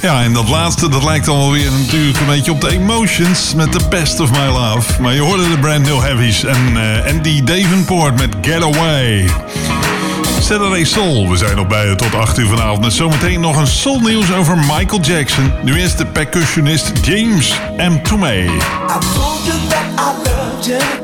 Ja, en dat laatste, dat lijkt dan wel weer natuurlijk een beetje op de Emotions met The Best of My Love. Maar je hoorde de brand new heavies en eh, Andy Davenport met Get Away. Saturday Soul, we zijn nog bij je tot 8 uur vanavond. Met zometeen nog een soul nieuws over Michael Jackson. Nu is de percussionist James M. Toomey. I told you that I loved you.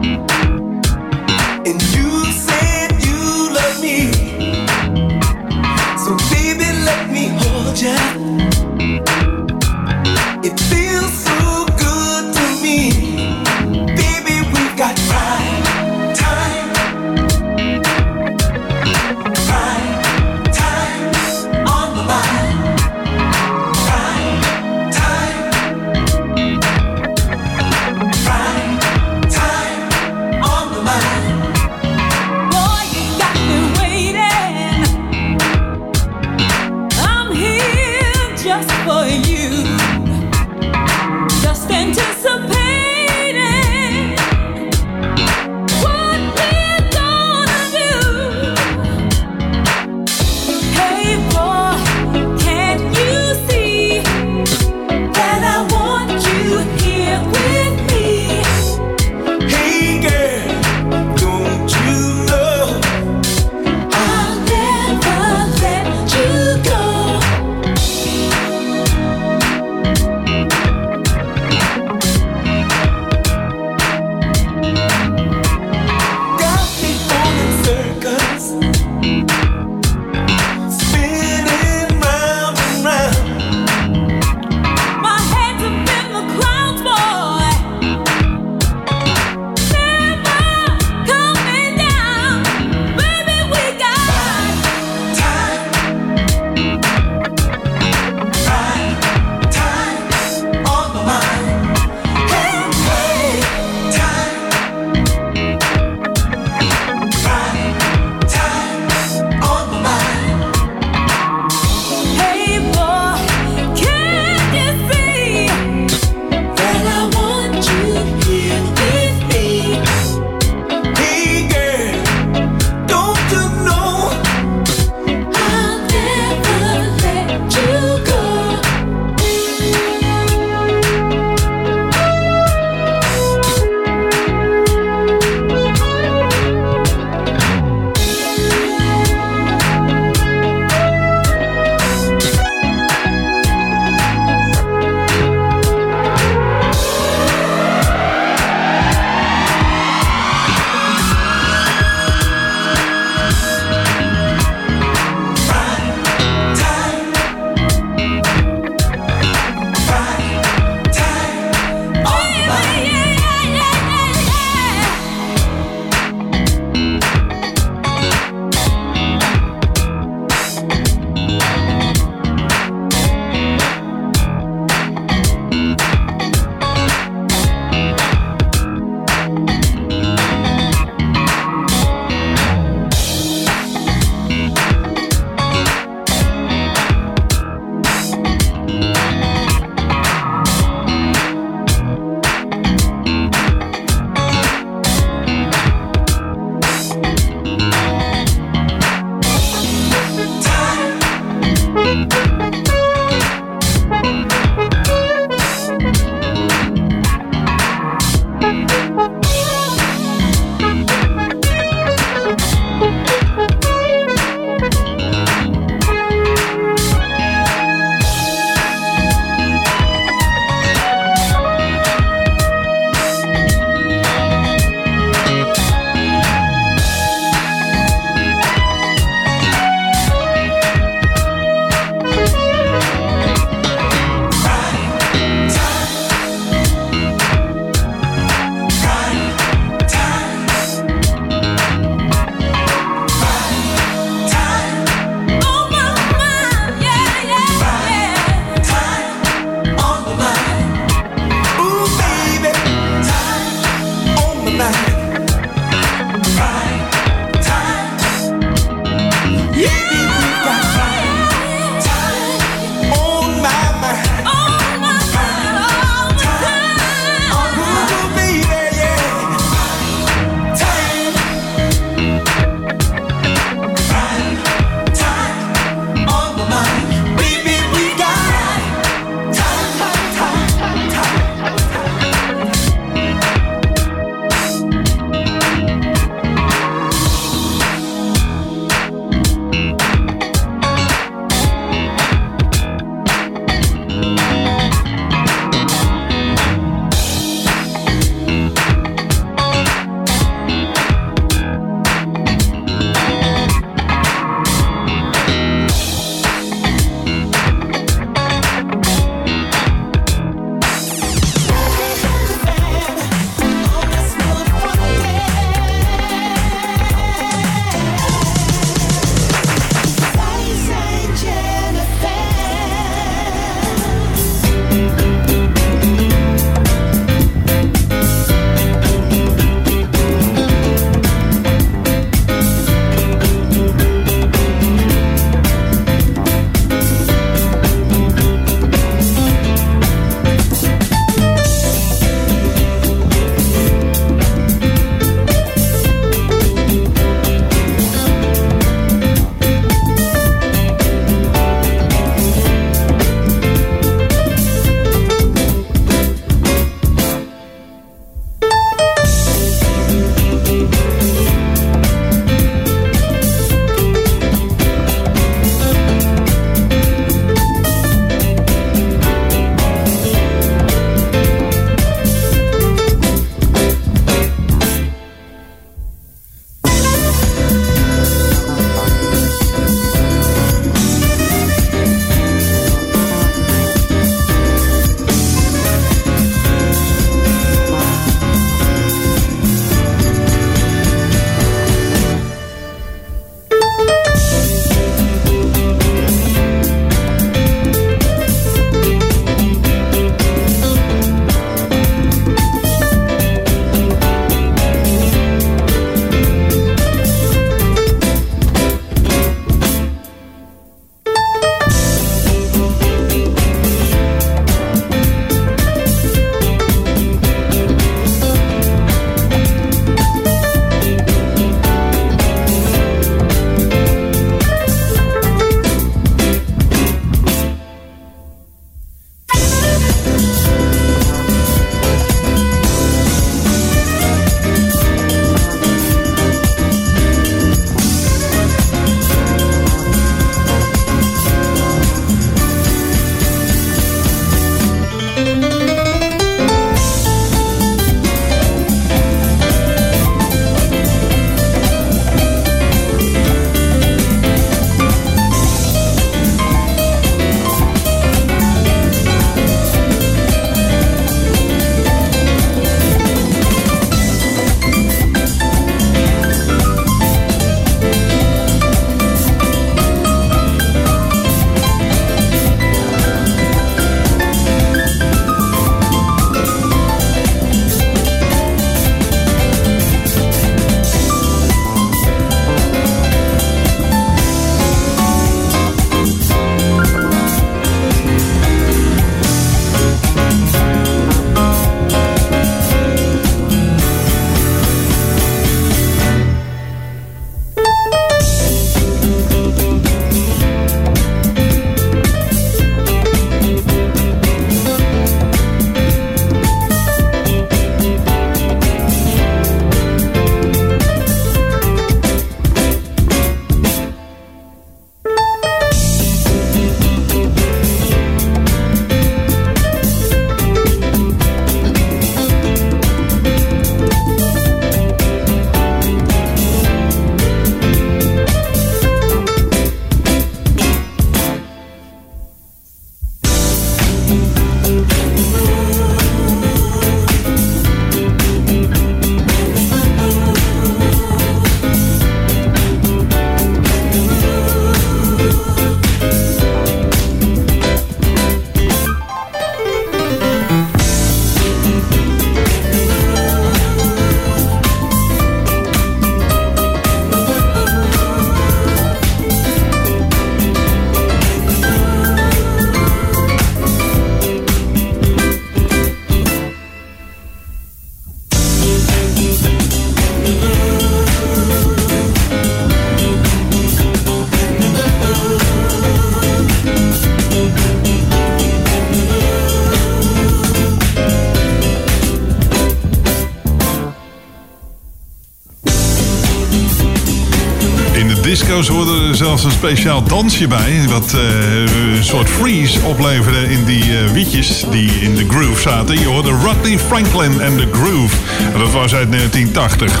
Disco's hoorde er zelfs een speciaal dansje bij. Wat eh, een soort freeze opleverde in die eh, wietjes die in de groove zaten. Je hoorde Rodney Franklin en The Groove. En dat was uit 1980.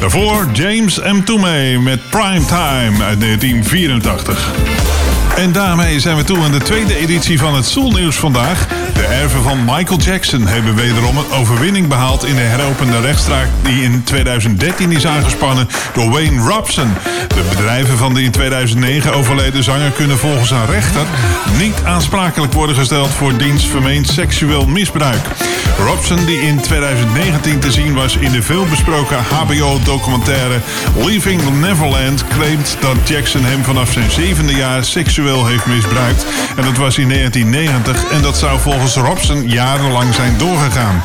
Daarvoor James M. Toomey met Prime Time uit 1984. En daarmee zijn we toe aan de tweede editie van het Soulnieuws vandaag. De erven van Michael Jackson hebben wederom een overwinning behaald in de heropende rechtszaak die in 2013 is aangespannen door Wayne Robson. De bedrijven van de in 2009 overleden zanger kunnen volgens een rechter niet aansprakelijk worden gesteld voor diens vermeend seksueel misbruik. Robson, die in 2019 te zien was in de veelbesproken HBO-documentaire Leaving Neverland, claimt dat Jackson hem vanaf zijn zevende jaar seksueel heeft misbruikt. En dat was in 1990 en dat zou volgens Robson jarenlang zijn doorgegaan.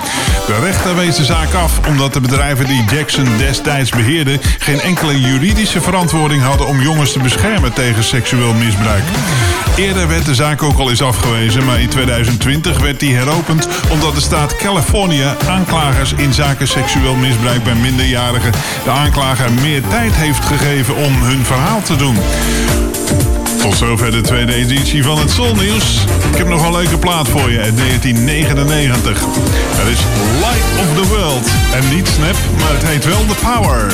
De rechter wees de zaak af omdat de bedrijven die Jackson destijds beheerde geen enkele juridische verantwoording hadden om jongens te beschermen tegen seksueel misbruik. Eerder werd de zaak ook al eens afgewezen, maar in 2020 werd die heropend omdat de staat Californië aanklagers in zaken seksueel misbruik bij minderjarigen de aanklager meer tijd heeft gegeven om hun verhaal te doen. Tot zover de tweede editie van het Soulnieuws. Ik heb nog een leuke plaat voor je uit 1999. Het is Light of the World. En niet Snap, maar het heet wel The Power.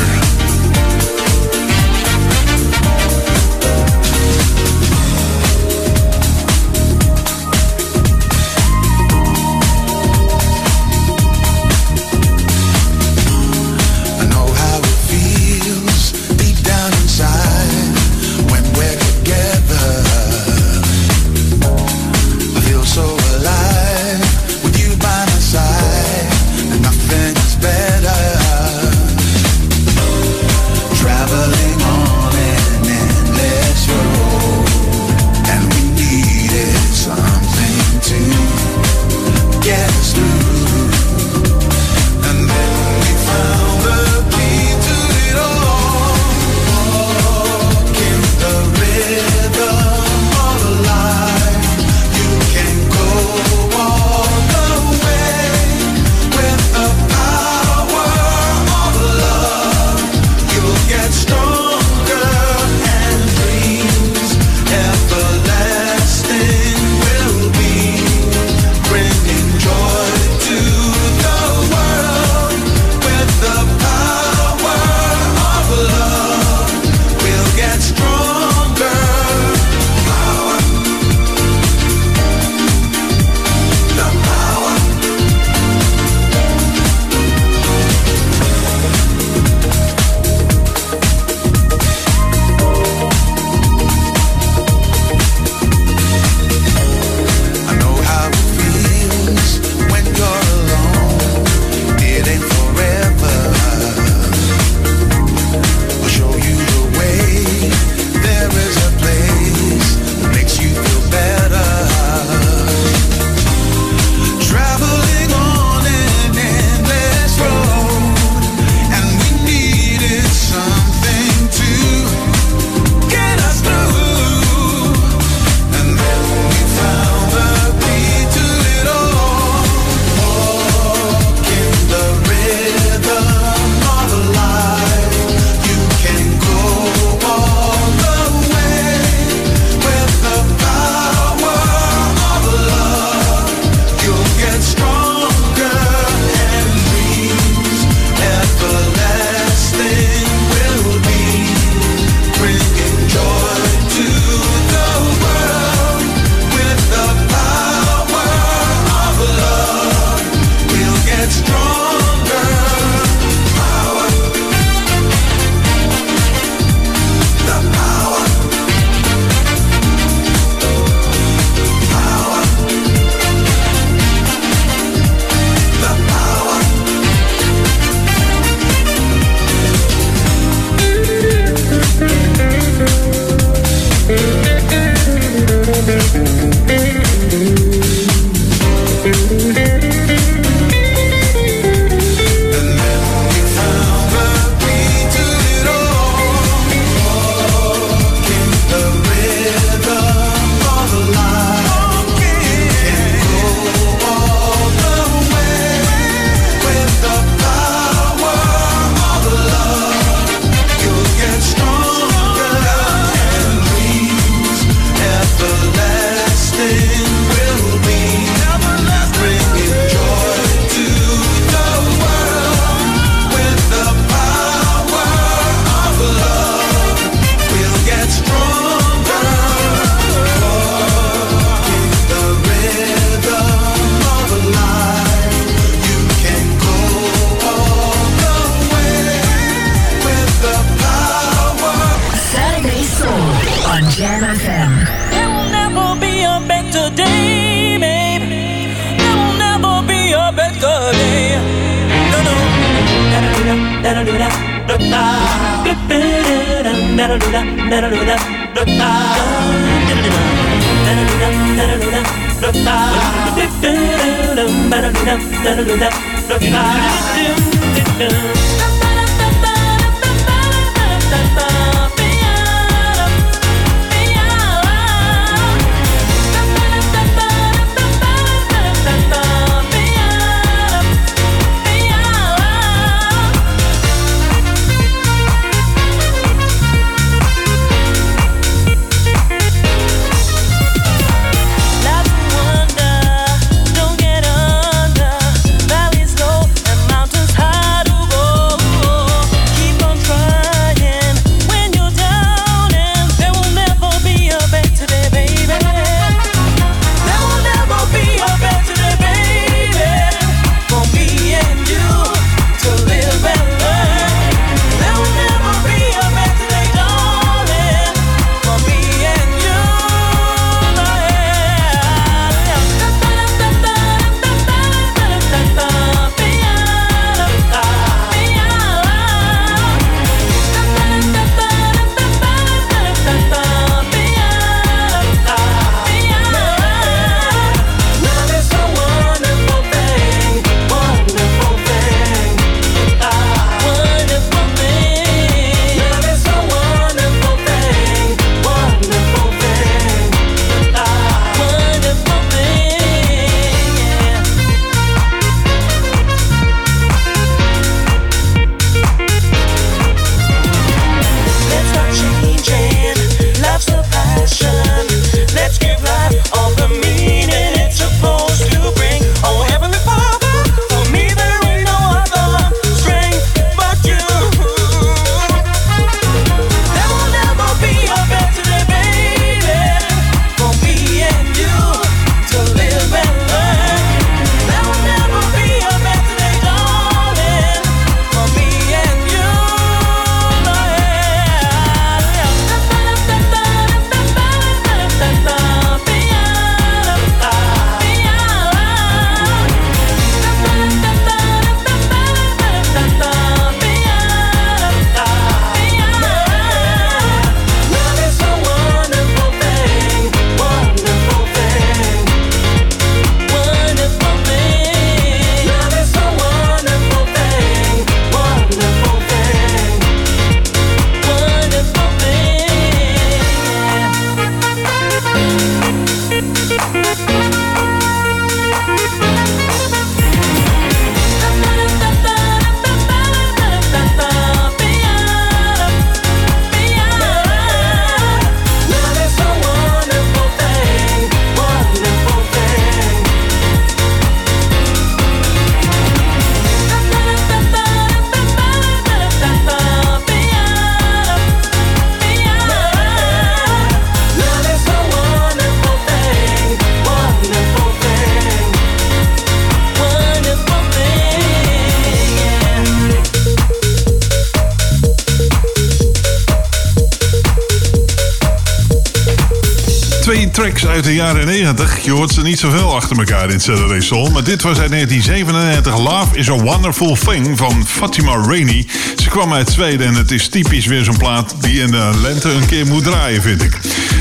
Niet zoveel achter elkaar in Saturday Soul. Maar dit was uit 1997. Love is a Wonderful Thing van Fatima Rainey. Ze kwam uit Zweden en het is typisch weer zo'n plaat die in de lente een keer moet draaien, vind ik.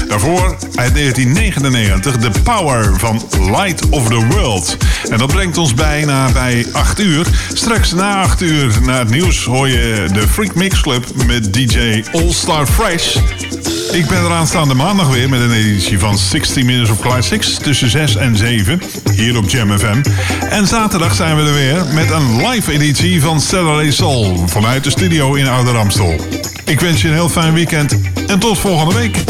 Daarvoor uit 1999 The Power van Light of the World. En dat brengt ons bijna bij 8 uur. Straks na 8 uur na het nieuws hoor je de Freak Mix Club met DJ All Star Fresh. Ik ben er aanstaande maandag weer met een editie van 60 Minutes of Classics tussen 6 en 7 hier op Jam FM. En zaterdag zijn we er weer met een live editie van Saturday Soul vanuit de studio in Ouder Amstel. Ik wens je een heel fijn weekend en tot volgende week.